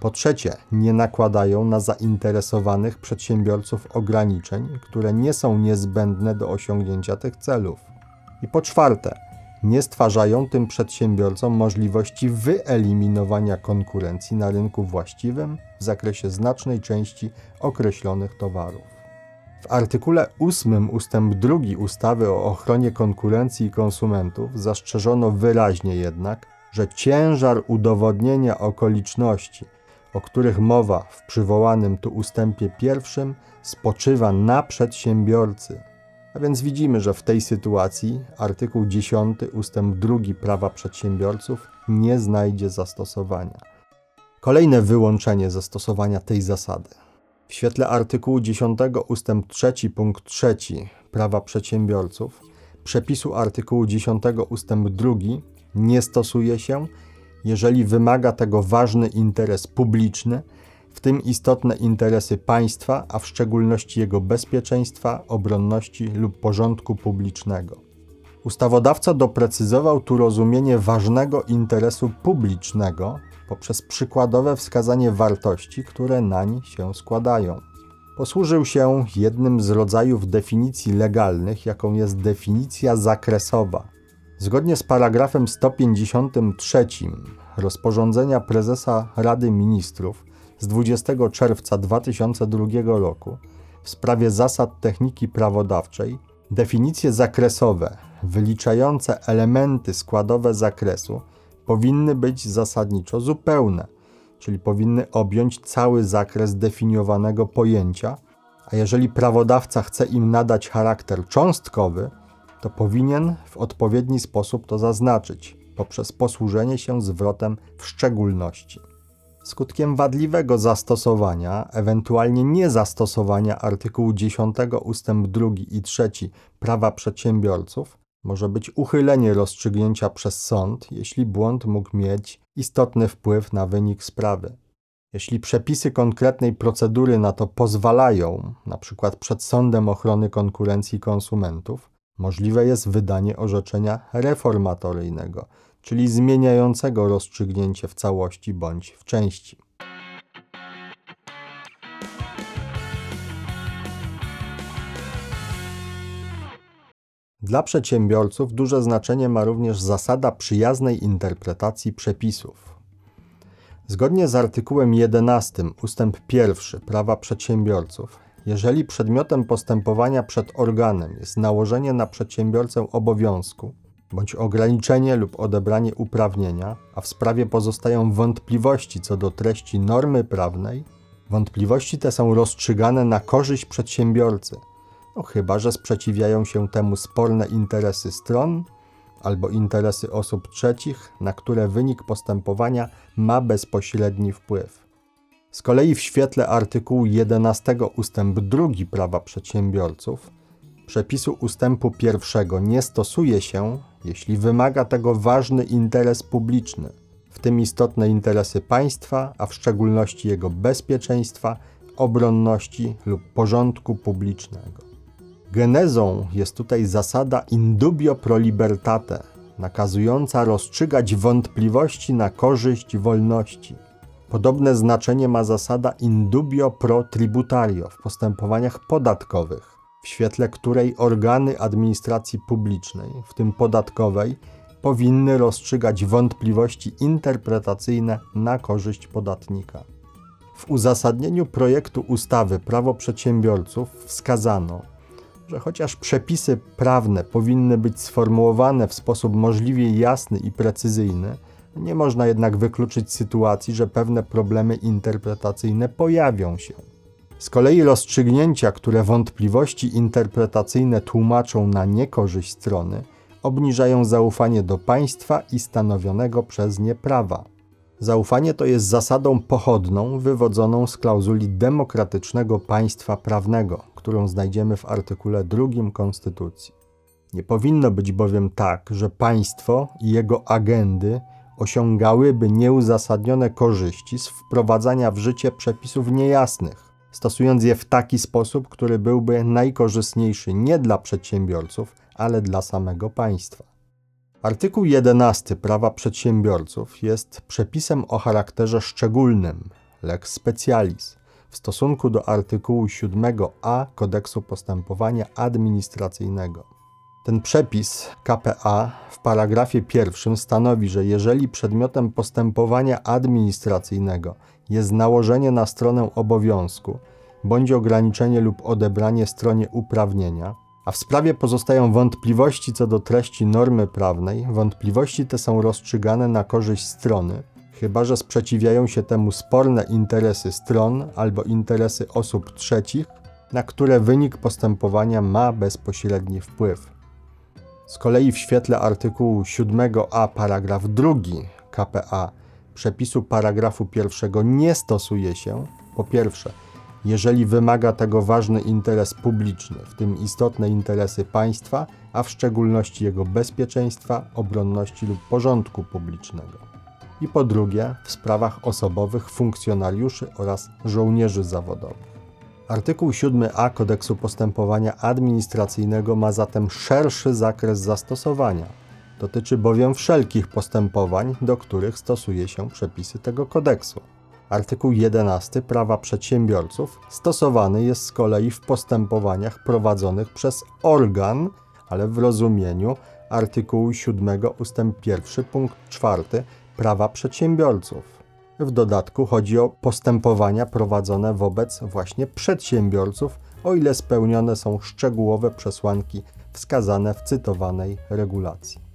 A: Po trzecie, nie nakładają na zainteresowanych przedsiębiorców ograniczeń, które nie są niezbędne do osiągnięcia tych celów. I po czwarte, nie stwarzają tym przedsiębiorcom możliwości wyeliminowania konkurencji na rynku właściwym w zakresie znacznej części określonych towarów. W artykule 8 ustęp 2 ustawy o ochronie konkurencji i konsumentów zastrzeżono wyraźnie jednak, że ciężar udowodnienia okoliczności, o których mowa w przywołanym tu ustępie pierwszym, spoczywa na przedsiębiorcy, a więc widzimy, że w tej sytuacji artykuł 10 ustęp 2 prawa przedsiębiorców nie znajdzie zastosowania. Kolejne wyłączenie zastosowania tej zasady. W świetle artykułu 10 ustęp 3 punkt 3 prawa przedsiębiorców przepisu artykułu 10 ustęp 2 nie stosuje się, jeżeli wymaga tego ważny interes publiczny w tym istotne interesy państwa, a w szczególności jego bezpieczeństwa, obronności lub porządku publicznego. Ustawodawca doprecyzował tu rozumienie ważnego interesu publicznego poprzez przykładowe wskazanie wartości, które nań się składają. Posłużył się jednym z rodzajów definicji legalnych, jaką jest definicja zakresowa. Zgodnie z paragrafem 153 rozporządzenia prezesa Rady Ministrów z 20 czerwca 2002 roku w sprawie zasad techniki prawodawczej definicje zakresowe wyliczające elementy składowe zakresu powinny być zasadniczo zupełne, czyli powinny objąć cały zakres definiowanego pojęcia, a jeżeli prawodawca chce im nadać charakter cząstkowy, to powinien w odpowiedni sposób to zaznaczyć poprzez posłużenie się zwrotem w szczególności. Skutkiem wadliwego zastosowania, ewentualnie niezastosowania artykułu 10 ust. 2 i 3 prawa przedsiębiorców może być uchylenie rozstrzygnięcia przez sąd, jeśli błąd mógł mieć istotny wpływ na wynik sprawy. Jeśli przepisy konkretnej procedury na to pozwalają, np. przed Sądem Ochrony Konkurencji Konsumentów, możliwe jest wydanie orzeczenia reformatoryjnego, czyli zmieniającego rozstrzygnięcie w całości bądź w części. Dla przedsiębiorców duże znaczenie ma również zasada przyjaznej interpretacji przepisów. Zgodnie z artykułem 11 ustęp 1 prawa przedsiębiorców, jeżeli przedmiotem postępowania przed organem jest nałożenie na przedsiębiorcę obowiązku, bądź ograniczenie lub odebranie uprawnienia, a w sprawie pozostają wątpliwości co do treści normy prawnej, wątpliwości te są rozstrzygane na korzyść przedsiębiorcy, no chyba że sprzeciwiają się temu sporne interesy stron albo interesy osób trzecich, na które wynik postępowania ma bezpośredni wpływ. Z kolei w świetle artykułu 11 ustęp 2 prawa przedsiębiorców przepisu ustępu pierwszego nie stosuje się, jeśli wymaga tego ważny interes publiczny, w tym istotne interesy państwa, a w szczególności jego bezpieczeństwa, obronności lub porządku publicznego. Genezą jest tutaj zasada indubio pro libertate, nakazująca rozstrzygać wątpliwości na korzyść wolności. Podobne znaczenie ma zasada indubio pro tributario w postępowaniach podatkowych w świetle której organy administracji publicznej, w tym podatkowej, powinny rozstrzygać wątpliwości interpretacyjne na korzyść podatnika. W uzasadnieniu projektu ustawy Prawo Przedsiębiorców wskazano, że chociaż przepisy prawne powinny być sformułowane w sposób możliwie jasny i precyzyjny, nie można jednak wykluczyć sytuacji, że pewne problemy interpretacyjne pojawią się. Z kolei rozstrzygnięcia, które wątpliwości interpretacyjne tłumaczą na niekorzyść strony, obniżają zaufanie do państwa i stanowionego przez nie prawa. Zaufanie to jest zasadą pochodną wywodzoną z klauzuli demokratycznego państwa prawnego, którą znajdziemy w artykule 2 Konstytucji. Nie powinno być bowiem tak, że państwo i jego agendy osiągałyby nieuzasadnione korzyści z wprowadzania w życie przepisów niejasnych, stosując je w taki sposób, który byłby najkorzystniejszy nie dla przedsiębiorców, ale dla samego państwa. Artykuł 11 Prawa Przedsiębiorców jest przepisem o charakterze szczególnym, lex specialis, w stosunku do artykułu 7a Kodeksu Postępowania Administracyjnego. Ten przepis KPA w paragrafie pierwszym stanowi, że jeżeli przedmiotem postępowania administracyjnego jest nałożenie na stronę obowiązku bądź ograniczenie lub odebranie stronie uprawnienia, a w sprawie pozostają wątpliwości co do treści normy prawnej, wątpliwości te są rozstrzygane na korzyść strony, chyba że sprzeciwiają się temu sporne interesy stron albo interesy osób trzecich, na które wynik postępowania ma bezpośredni wpływ. Z kolei w świetle artykułu 7a paragraf 2 KPA przepisu paragrafu pierwszego nie stosuje się po pierwsze jeżeli wymaga tego ważny interes publiczny, w tym istotne interesy państwa, a w szczególności jego bezpieczeństwa, obronności lub porządku publicznego. I po drugie, w sprawach osobowych funkcjonariuszy oraz żołnierzy zawodowych. Artykuł 7a Kodeksu Postępowania Administracyjnego ma zatem szerszy zakres zastosowania. Dotyczy bowiem wszelkich postępowań, do których stosuje się przepisy tego kodeksu. Artykuł 11 Prawa Przedsiębiorców stosowany jest z kolei w postępowaniach prowadzonych przez organ, ale w rozumieniu artykułu 7 ust. 1 punkt 4 Prawa Przedsiębiorców. W dodatku chodzi o postępowania prowadzone wobec właśnie przedsiębiorców, o ile spełnione są szczegółowe przesłanki wskazane w cytowanej regulacji.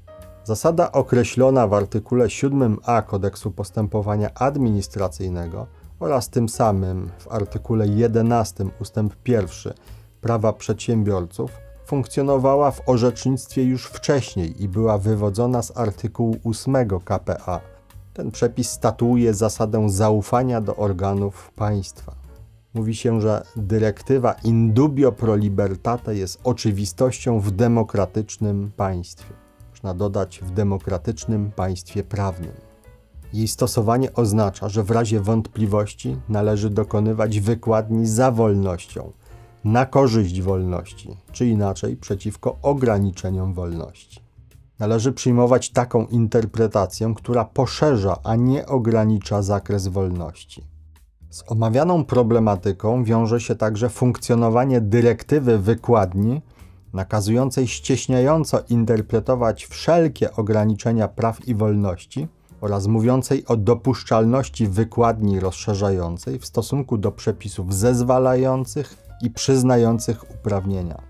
A: Zasada określona w artykule 7a Kodeksu Postępowania Administracyjnego oraz tym samym w artykule 11 ust. 1 Prawa Przedsiębiorców funkcjonowała w orzecznictwie już wcześniej i była wywodzona z artykułu 8 KPA. Ten przepis statuuje zasadę zaufania do organów państwa. Mówi się, że dyrektywa indubio pro libertate jest oczywistością w demokratycznym państwie można dodać w demokratycznym państwie prawnym. Jej stosowanie oznacza, że w razie wątpliwości należy dokonywać wykładni za wolnością, na korzyść wolności, czy inaczej przeciwko ograniczeniom wolności. Należy przyjmować taką interpretację, która poszerza, a nie ogranicza zakres wolności. Z omawianą problematyką wiąże się także funkcjonowanie dyrektywy wykładni nakazującej ścieśniająco interpretować wszelkie ograniczenia praw i wolności oraz mówiącej o dopuszczalności wykładni rozszerzającej w stosunku do przepisów zezwalających i przyznających uprawnienia.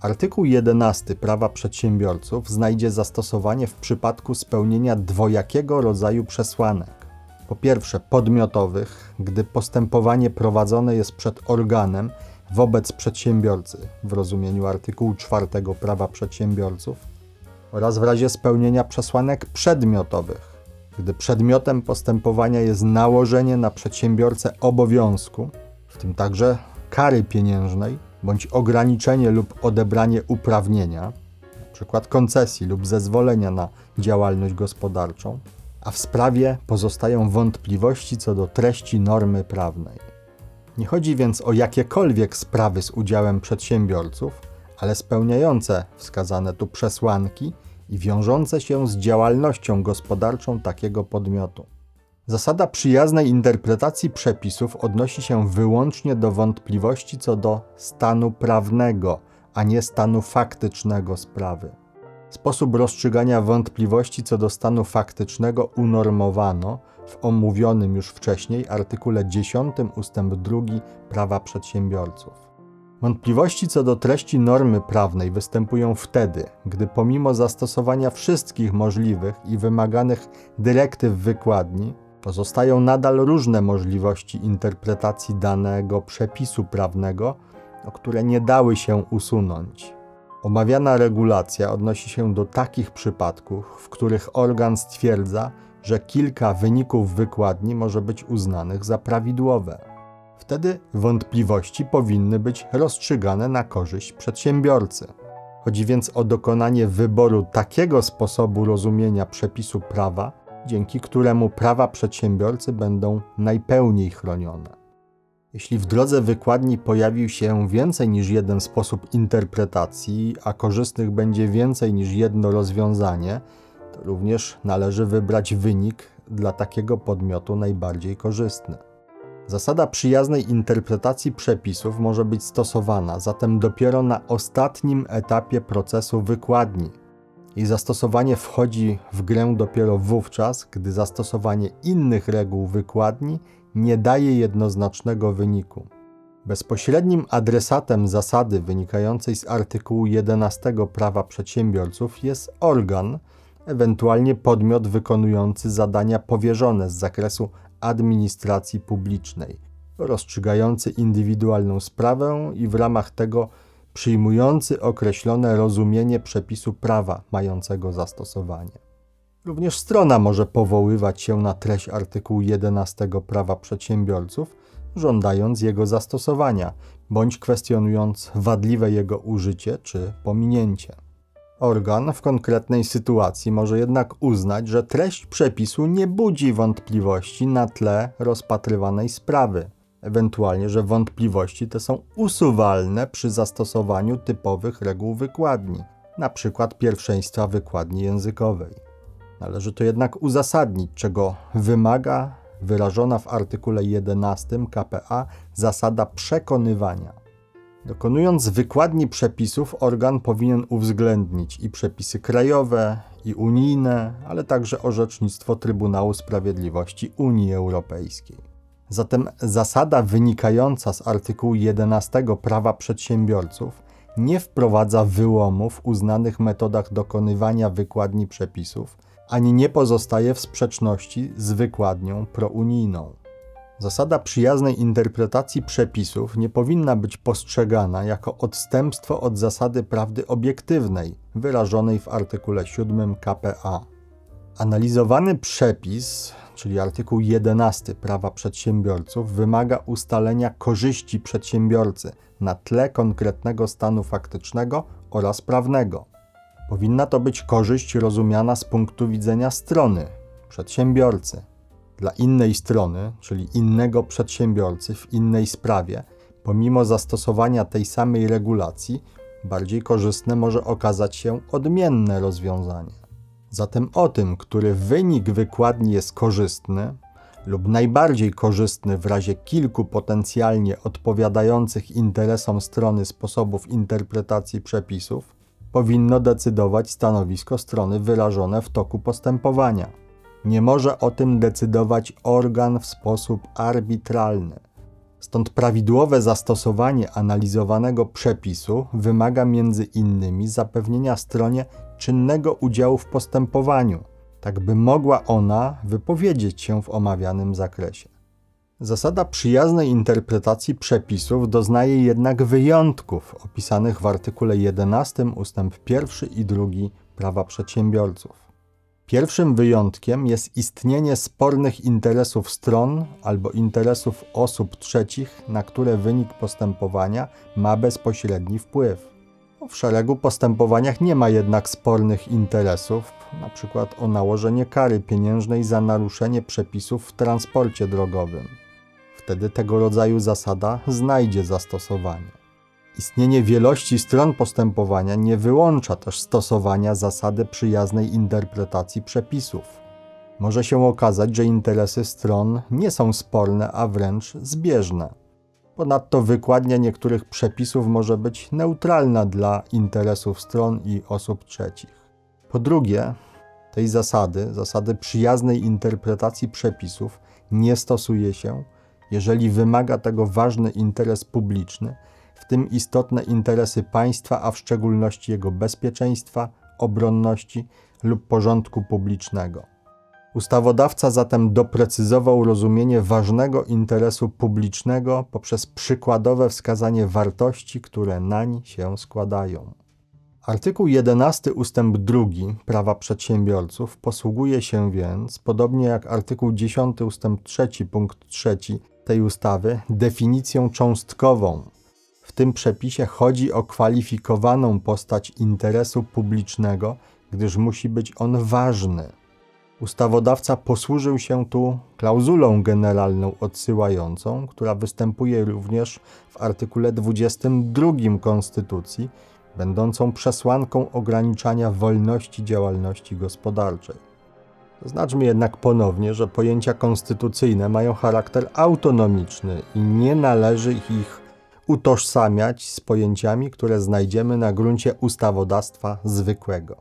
A: Artykuł 11 Prawa Przedsiębiorców znajdzie zastosowanie w przypadku spełnienia dwojakiego rodzaju przesłanek. Po pierwsze, podmiotowych, gdy postępowanie prowadzone jest przed organem, wobec przedsiębiorcy w rozumieniu artykułu 4 prawa przedsiębiorców oraz w razie spełnienia przesłanek przedmiotowych, gdy przedmiotem postępowania jest nałożenie na przedsiębiorcę obowiązku, w tym także kary pieniężnej bądź ograniczenie lub odebranie uprawnienia, np. koncesji lub zezwolenia na działalność gospodarczą, a w sprawie pozostają wątpliwości co do treści normy prawnej. Nie chodzi więc o jakiekolwiek sprawy z udziałem przedsiębiorców, ale spełniające wskazane tu przesłanki i wiążące się z działalnością gospodarczą takiego podmiotu. Zasada przyjaznej interpretacji przepisów odnosi się wyłącznie do wątpliwości co do stanu prawnego, a nie stanu faktycznego sprawy. Sposób rozstrzygania wątpliwości co do stanu faktycznego unormowano w omówionym już wcześniej artykule 10 ust. 2 Prawa Przedsiębiorców. Wątpliwości co do treści normy prawnej występują wtedy, gdy pomimo zastosowania wszystkich możliwych i wymaganych dyrektyw wykładni, pozostają nadal różne możliwości interpretacji danego przepisu prawnego, o które nie dały się usunąć. Omawiana regulacja odnosi się do takich przypadków, w których organ stwierdza, że kilka wyników wykładni może być uznanych za prawidłowe. Wtedy wątpliwości powinny być rozstrzygane na korzyść przedsiębiorcy. Chodzi więc o dokonanie wyboru takiego sposobu rozumienia przepisu prawa, dzięki któremu prawa przedsiębiorcy będą najpełniej chronione. Jeśli w drodze wykładni pojawił się więcej niż jeden sposób interpretacji, a korzystnych będzie więcej niż jedno rozwiązanie, również należy wybrać wynik dla takiego podmiotu najbardziej korzystny. Zasada przyjaznej interpretacji przepisów może być stosowana zatem dopiero na ostatnim etapie procesu wykładni. Jej zastosowanie wchodzi w grę dopiero wówczas, gdy zastosowanie innych reguł wykładni nie daje jednoznacznego wyniku. Bezpośrednim adresatem zasady wynikającej z artykułu 11 prawa przedsiębiorców jest organ, ewentualnie podmiot wykonujący zadania powierzone z zakresu administracji publicznej, rozstrzygający indywidualną sprawę i w ramach tego przyjmujący określone rozumienie przepisu prawa mającego zastosowanie. Również strona może powoływać się na treść artykułu 11 prawa przedsiębiorców, żądając jego zastosowania, bądź kwestionując wadliwe jego użycie czy pominięcie. Organ w konkretnej sytuacji może jednak uznać, że treść przepisu nie budzi wątpliwości na tle rozpatrywanej sprawy, ewentualnie, że wątpliwości te są usuwalne przy zastosowaniu typowych reguł wykładni, np. pierwszeństwa wykładni językowej. Należy to jednak uzasadnić, czego wymaga wyrażona w artykule 11 KPA zasada przekonywania. Dokonując wykładni przepisów, organ powinien uwzględnić i przepisy krajowe, i unijne, ale także orzecznictwo Trybunału Sprawiedliwości Unii Europejskiej. Zatem zasada wynikająca z artykułu 11 prawa przedsiębiorców nie wprowadza wyłomów uznanych metodach dokonywania wykładni przepisów, ani nie pozostaje w sprzeczności z wykładnią prounijną. Zasada przyjaznej interpretacji przepisów nie powinna być postrzegana jako odstępstwo od zasady prawdy obiektywnej wyrażonej w artykule 7 KPA. Analizowany przepis, czyli artykuł 11 prawa przedsiębiorców, wymaga ustalenia korzyści przedsiębiorcy na tle konkretnego stanu faktycznego oraz prawnego. Powinna to być korzyść rozumiana z punktu widzenia strony, przedsiębiorcy. Dla innej strony, czyli innego przedsiębiorcy w innej sprawie, pomimo zastosowania tej samej regulacji, bardziej korzystne może okazać się odmienne rozwiązanie. Zatem o tym, który wynik wykładni jest korzystny lub najbardziej korzystny w razie kilku potencjalnie odpowiadających interesom strony sposobów interpretacji przepisów, powinno decydować stanowisko strony wyrażone w toku postępowania. Nie może o tym decydować organ w sposób arbitralny. Stąd prawidłowe zastosowanie analizowanego przepisu wymaga między innymi zapewnienia stronie czynnego udziału w postępowaniu, tak by mogła ona wypowiedzieć się w omawianym zakresie. Zasada przyjaznej interpretacji przepisów doznaje jednak wyjątków opisanych w artykule 11 ust. 1 i 2 prawa przedsiębiorców. Pierwszym wyjątkiem jest istnienie spornych interesów stron albo interesów osób trzecich, na które wynik postępowania ma bezpośredni wpływ. W szeregu postępowaniach nie ma jednak spornych interesów, np. o nałożenie kary pieniężnej za naruszenie przepisów w transporcie drogowym wtedy tego rodzaju zasada znajdzie zastosowanie. Istnienie wielości stron postępowania nie wyłącza też stosowania zasady przyjaznej interpretacji przepisów. Może się okazać, że interesy stron nie są sporne, a wręcz zbieżne. Ponadto wykładnia niektórych przepisów może być neutralna dla interesów stron i osób trzecich. Po drugie, tej zasady, zasady przyjaznej interpretacji przepisów, nie stosuje się jeżeli wymaga tego ważny interes publiczny, w tym istotne interesy państwa, a w szczególności jego bezpieczeństwa, obronności lub porządku publicznego. Ustawodawca zatem doprecyzował rozumienie ważnego interesu publicznego poprzez przykładowe wskazanie wartości, które nań się składają. Artykuł 11 ustęp 2 prawa przedsiębiorców posługuje się więc, podobnie jak artykuł 10 ustęp 3 punkt 3 tej ustawy, definicją cząstkową. W tym przepisie chodzi o kwalifikowaną postać interesu publicznego, gdyż musi być on ważny. Ustawodawca posłużył się tu klauzulą generalną odsyłającą, która występuje również w artykule 22 Konstytucji, będącą przesłanką ograniczania wolności działalności gospodarczej. Zaznaczmy jednak ponownie, że pojęcia konstytucyjne mają charakter autonomiczny i nie należy ich utożsamiać z pojęciami, które znajdziemy na gruncie ustawodawstwa zwykłego.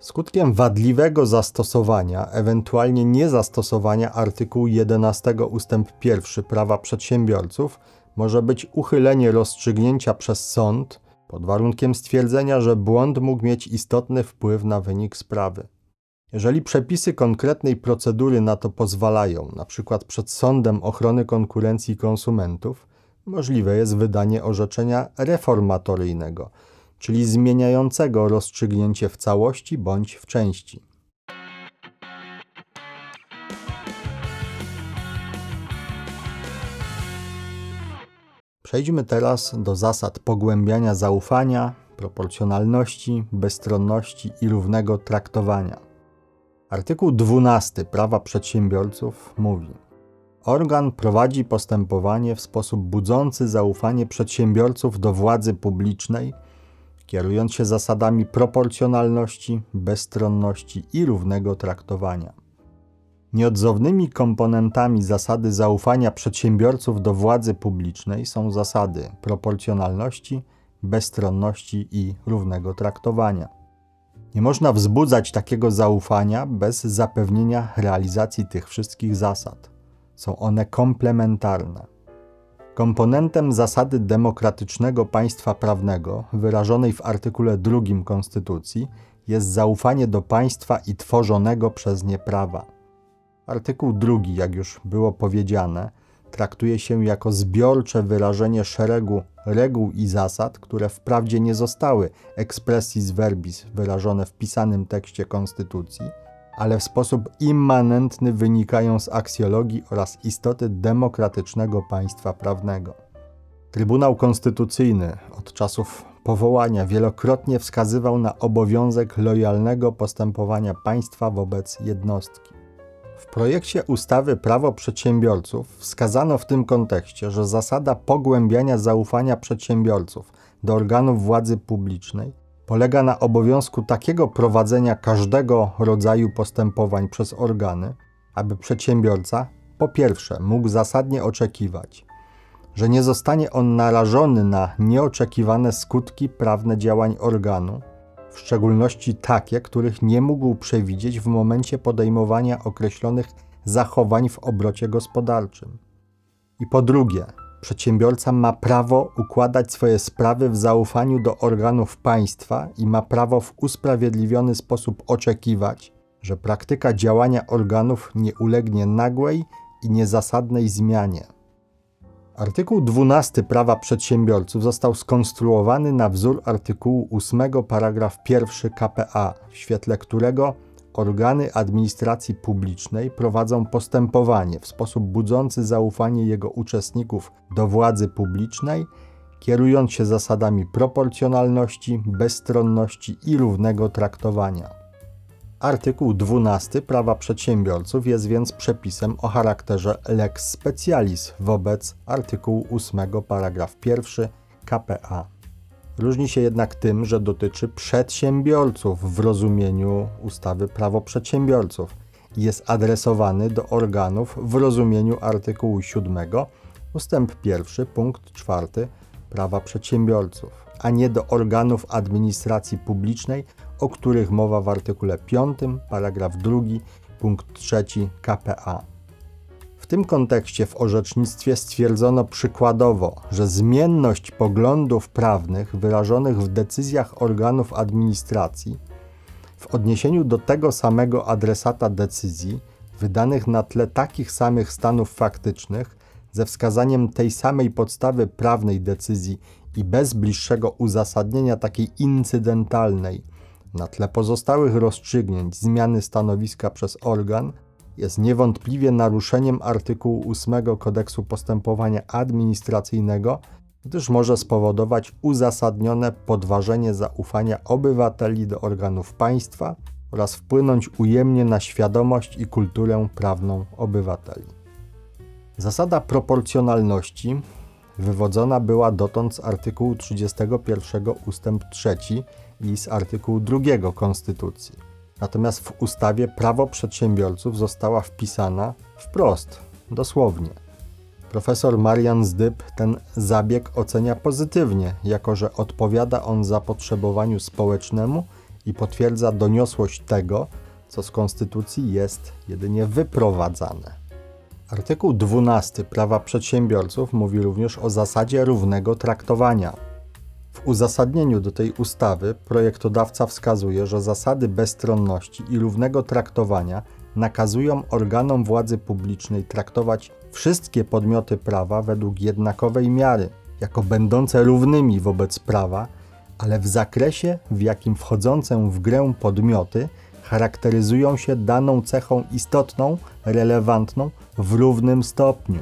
A: Skutkiem wadliwego zastosowania, ewentualnie niezastosowania artykułu 11 ust. 1 prawa przedsiębiorców może być uchylenie rozstrzygnięcia przez sąd pod warunkiem stwierdzenia, że błąd mógł mieć istotny wpływ na wynik sprawy. Jeżeli przepisy konkretnej procedury na to pozwalają, np. przed Sądem Ochrony Konkurencji Konsumentów, możliwe jest wydanie orzeczenia reformatoryjnego, czyli zmieniającego rozstrzygnięcie w całości bądź w części. Przejdźmy teraz do zasad pogłębiania zaufania, proporcjonalności, bezstronności i równego traktowania. Artykuł 12 Prawa Przedsiębiorców mówi: Organ prowadzi postępowanie w sposób budzący zaufanie przedsiębiorców do władzy publicznej, kierując się zasadami proporcjonalności, bezstronności i równego traktowania. Nieodzownymi komponentami zasady zaufania przedsiębiorców do władzy publicznej są zasady proporcjonalności, bezstronności i równego traktowania. Nie można wzbudzać takiego zaufania bez zapewnienia realizacji tych wszystkich zasad. Są one komplementarne. Komponentem zasady demokratycznego państwa prawnego, wyrażonej w artykule 2 Konstytucji, jest zaufanie do państwa i tworzonego przez nie prawa. Artykuł 2, jak już było powiedziane, traktuje się jako zbiorcze wyrażenie szeregu reguł i zasad, które wprawdzie nie zostały expressis verbis wyrażone w pisanym tekście Konstytucji, ale w sposób immanentny wynikają z aksjologii oraz istoty demokratycznego państwa prawnego. Trybunał Konstytucyjny od czasów powołania wielokrotnie wskazywał na obowiązek lojalnego postępowania państwa wobec jednostki. W projekcie ustawy Prawo Przedsiębiorców wskazano w tym kontekście, że zasada pogłębiania zaufania przedsiębiorców do organów władzy publicznej polega na obowiązku takiego prowadzenia każdego rodzaju postępowań przez organy, aby przedsiębiorca po pierwsze mógł zasadnie oczekiwać, że nie zostanie on narażony na nieoczekiwane skutki prawne działań organu, w szczególności takie, których nie mógł przewidzieć w momencie podejmowania określonych zachowań w obrocie gospodarczym. I po drugie, przedsiębiorca ma prawo układać swoje sprawy w zaufaniu do organów państwa i ma prawo w usprawiedliwiony sposób oczekiwać, że praktyka działania organów nie ulegnie nagłej i niezasadnej zmianie. Artykuł 12 Prawa Przedsiębiorców został skonstruowany na wzór artykułu 8 paragraf 1 KPA, w świetle którego organy administracji publicznej prowadzą postępowanie w sposób budzący zaufanie jego uczestników do władzy publicznej, kierując się zasadami proporcjonalności, bezstronności i równego traktowania. Artykuł 12 prawa przedsiębiorców jest więc przepisem o charakterze lex specialis wobec artykułu 8 paragraf 1 KPA. Różni się jednak tym, że dotyczy przedsiębiorców w rozumieniu ustawy Prawo Przedsiębiorców jest adresowany do organów w rozumieniu artykułu 7 ustęp 1 punkt 4 Prawa Przedsiębiorców, a nie do organów administracji publicznej o których mowa w artykule 5, paragraf 2, punkt 3 KPA. W tym kontekście w orzecznictwie stwierdzono przykładowo, że zmienność poglądów prawnych wyrażonych w decyzjach organów administracji w odniesieniu do tego samego adresata decyzji, wydanych na tle takich samych stanów faktycznych, ze wskazaniem tej samej podstawy prawnej decyzji i bez bliższego uzasadnienia takiej incydentalnej, na tle pozostałych rozstrzygnięć zmiany stanowiska przez organ, jest niewątpliwie naruszeniem artykułu 8 Kodeksu Postępowania Administracyjnego, gdyż może spowodować uzasadnione podważenie zaufania obywateli do organów państwa oraz wpłynąć ujemnie na świadomość i kulturę prawną obywateli. Zasada proporcjonalności wywodzona była dotąd z artykułu 31 ust. 3 i z artykułu 2 Konstytucji. Natomiast w ustawie prawo przedsiębiorców została wpisana wprost, dosłownie. Profesor Marian Zdyb ten zabieg ocenia pozytywnie, jako że odpowiada on zapotrzebowaniu społecznemu i potwierdza doniosłość tego, co z konstytucji jest jedynie wyprowadzane. Artykuł 12 Prawa Przedsiębiorców mówi również o zasadzie równego traktowania. W uzasadnieniu do tej ustawy projektodawca wskazuje, że zasady bezstronności i równego traktowania nakazują organom władzy publicznej traktować wszystkie podmioty prawa według jednakowej miary, jako będące równymi wobec prawa, ale w zakresie, w jakim wchodzące w grę podmioty charakteryzują się daną cechą istotną, relewantną w równym stopniu.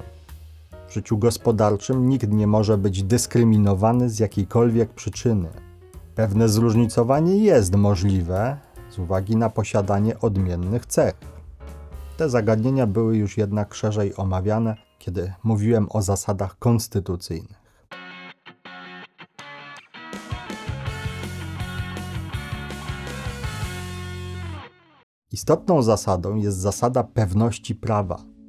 A: W życiu gospodarczym nikt nie może być dyskryminowany z jakiejkolwiek przyczyny. Pewne zróżnicowanie jest możliwe z uwagi na posiadanie odmiennych cech. Te zagadnienia były już jednak szerzej omawiane, kiedy mówiłem o zasadach konstytucyjnych. Istotną zasadą jest zasada pewności prawa.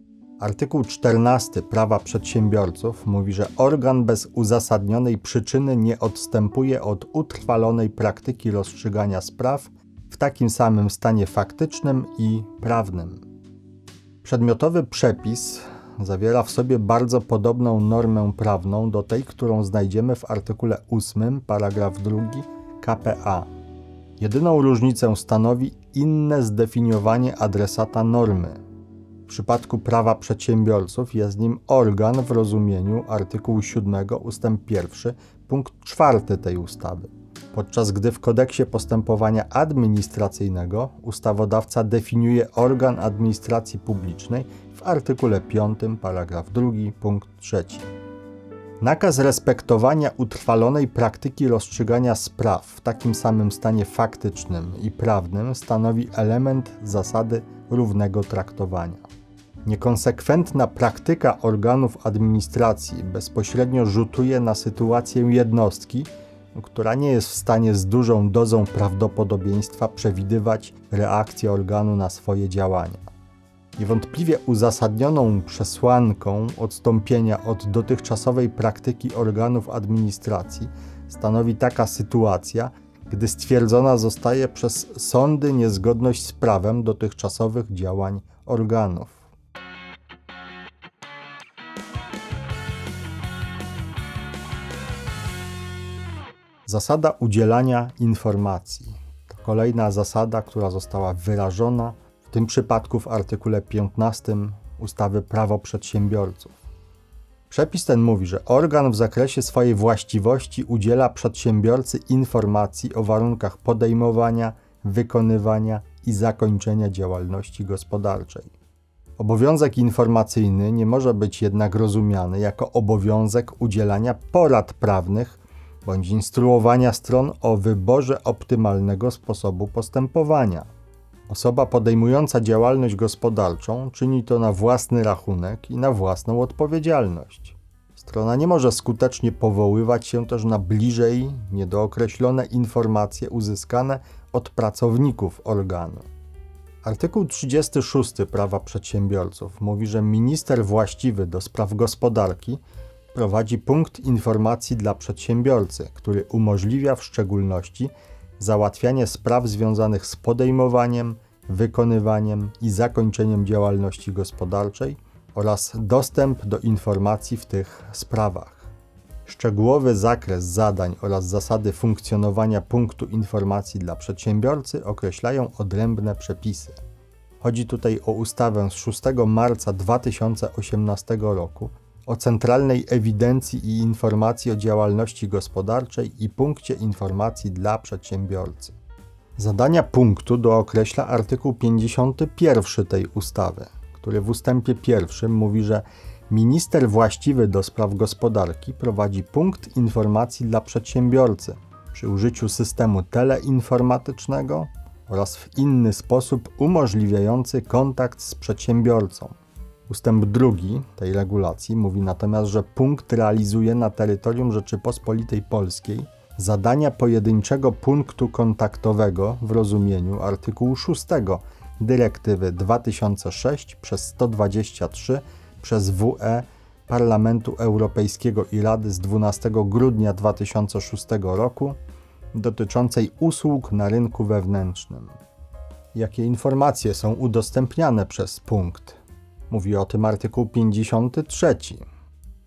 A: Artykuł 14 Prawa Przedsiębiorców mówi, że organ bez uzasadnionej przyczyny nie odstępuje od utrwalonej praktyki rozstrzygania spraw w takim samym stanie faktycznym i prawnym. Przedmiotowy przepis zawiera w sobie bardzo podobną normę prawną do tej, którą znajdziemy w artykule 8, paragraf 2 KPA. Jedyną różnicę stanowi inne zdefiniowanie adresata normy. Przypadku prawa przedsiębiorców jest nim organ w rozumieniu artykułu 7 ust. 1 punkt 4 tej ustawy. Podczas gdy w kodeksie postępowania administracyjnego ustawodawca definiuje organ administracji publicznej w artykule 5 paragraf 2 punkt 3. Nakaz respektowania utrwalonej praktyki rozstrzygania spraw w takim samym stanie faktycznym i prawnym stanowi element zasady równego traktowania. Niekonsekwentna praktyka organów administracji bezpośrednio rzutuje na sytuację jednostki, która nie jest w stanie z dużą dozą prawdopodobieństwa przewidywać reakcję organu na swoje działania. Niewątpliwie uzasadnioną przesłanką odstąpienia od dotychczasowej praktyki organów administracji stanowi taka sytuacja, gdy stwierdzona zostaje przez sądy niezgodność z prawem dotychczasowych działań organów. Zasada udzielania informacji to kolejna zasada, która została wyrażona w tym przypadku w artykule 15 ustawy Prawo Przedsiębiorców. Przepis ten mówi, że organ w zakresie swojej właściwości udziela przedsiębiorcy informacji o warunkach podejmowania, wykonywania i zakończenia działalności gospodarczej. Obowiązek informacyjny nie może być jednak rozumiany jako obowiązek udzielania porad prawnych bądź instruowania stron o wyborze optymalnego sposobu postępowania. Osoba podejmująca działalność gospodarczą czyni to na własny rachunek i na własną odpowiedzialność. Strona nie może skutecznie powoływać się też na bliżej niedookreślone informacje uzyskane od pracowników organu. Artykuł 36 Prawa Przedsiębiorców mówi, że minister właściwy do spraw gospodarki prowadzi punkt informacji dla przedsiębiorcy, który umożliwia w szczególności załatwianie spraw związanych z podejmowaniem, wykonywaniem i zakończeniem działalności gospodarczej oraz dostęp do informacji w tych sprawach. Szczegółowy zakres zadań oraz zasady funkcjonowania punktu informacji dla przedsiębiorcy określają odrębne przepisy. Chodzi tutaj o ustawę z 6 marca 2018 roku o Centralnej Ewidencji i Informacji o Działalności Gospodarczej i Punkcie Informacji dla Przedsiębiorcy. Zadania punktu dookreśla artykuł 51 tej ustawy, który w ustępie pierwszym mówi, że minister właściwy do spraw gospodarki prowadzi punkt informacji dla przedsiębiorcy przy użyciu systemu teleinformatycznego oraz w inny sposób umożliwiający kontakt z przedsiębiorcą. Ustęp drugi tej regulacji mówi natomiast, że punkt realizuje na terytorium Rzeczypospolitej Polskiej zadania pojedynczego punktu kontaktowego w rozumieniu artykułu 6 dyrektywy 2006 przez 123 przez WE Parlamentu Europejskiego i Rady z 12 grudnia 2006 roku dotyczącej usług na rynku wewnętrznym. Jakie informacje są udostępniane przez punkt? Mówi o tym artykuł 53.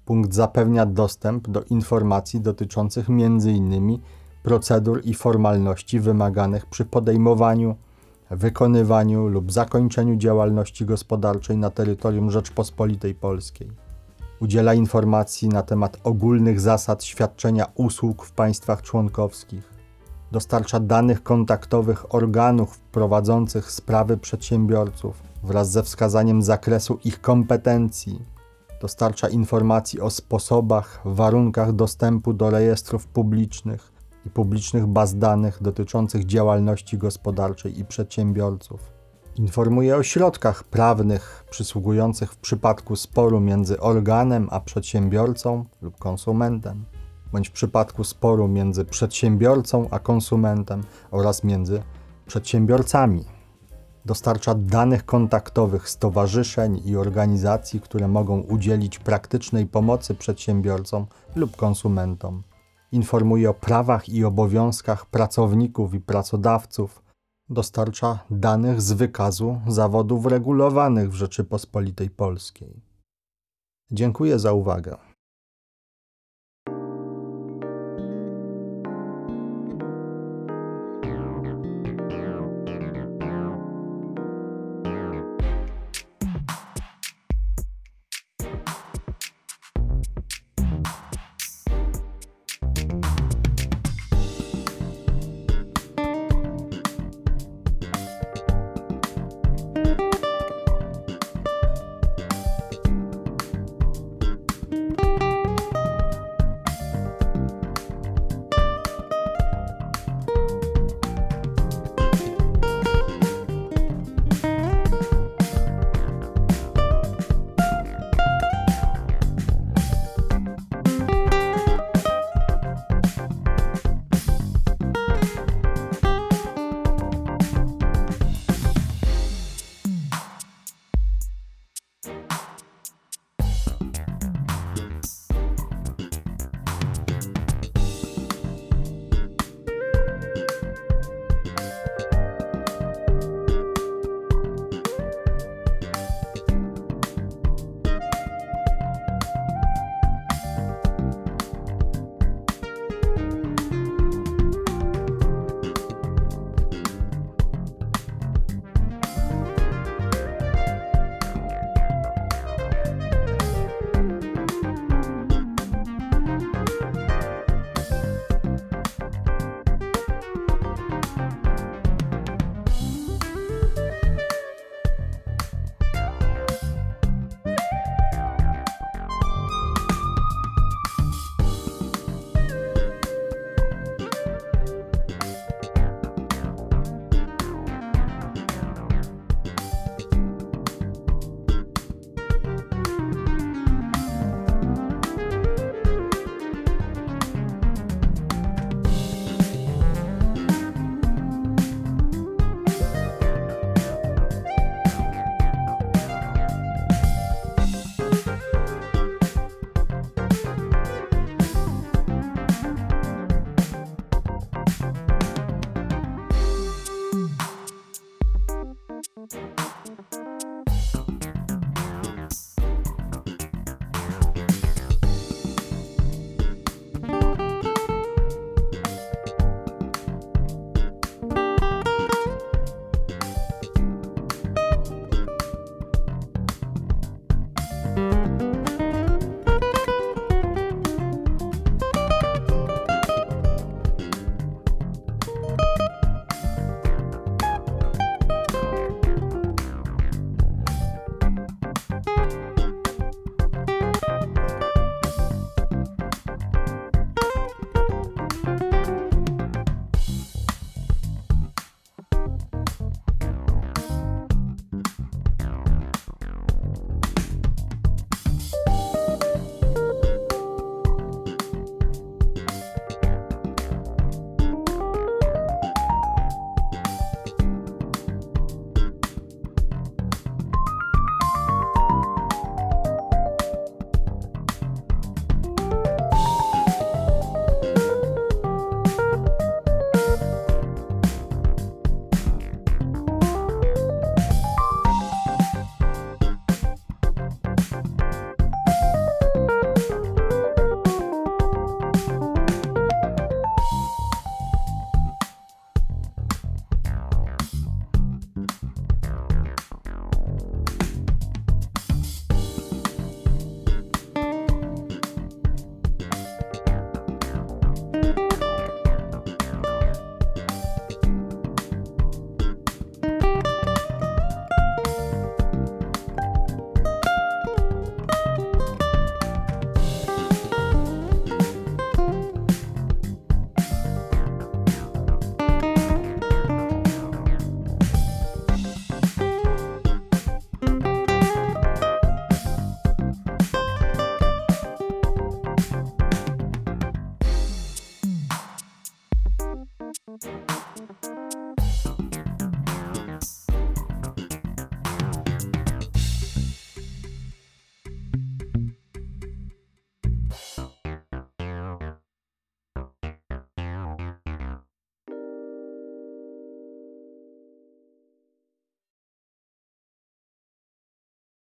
A: Punkt zapewnia dostęp do informacji dotyczących m.in. procedur i formalności wymaganych przy podejmowaniu, wykonywaniu lub zakończeniu działalności gospodarczej na terytorium Rzeczpospolitej Polskiej. Udziela informacji na temat ogólnych zasad świadczenia usług w państwach członkowskich. Dostarcza danych kontaktowych organów prowadzących sprawy przedsiębiorców wraz ze wskazaniem zakresu ich kompetencji. Dostarcza informacji o sposobach, warunkach dostępu do rejestrów publicznych, i publicznych baz danych dotyczących działalności gospodarczej i przedsiębiorców. Informuje o środkach prawnych przysługujących w przypadku sporu między organem a przedsiębiorcą lub konsumentem, bądź w przypadku sporu między przedsiębiorcą a konsumentem oraz między przedsiębiorcami. Dostarcza danych kontaktowych stowarzyszeń i organizacji, które mogą udzielić praktycznej pomocy przedsiębiorcom lub konsumentom informuje o prawach i obowiązkach pracowników i pracodawców, dostarcza danych z wykazu zawodów regulowanych w Rzeczypospolitej Polskiej. Dziękuję za uwagę.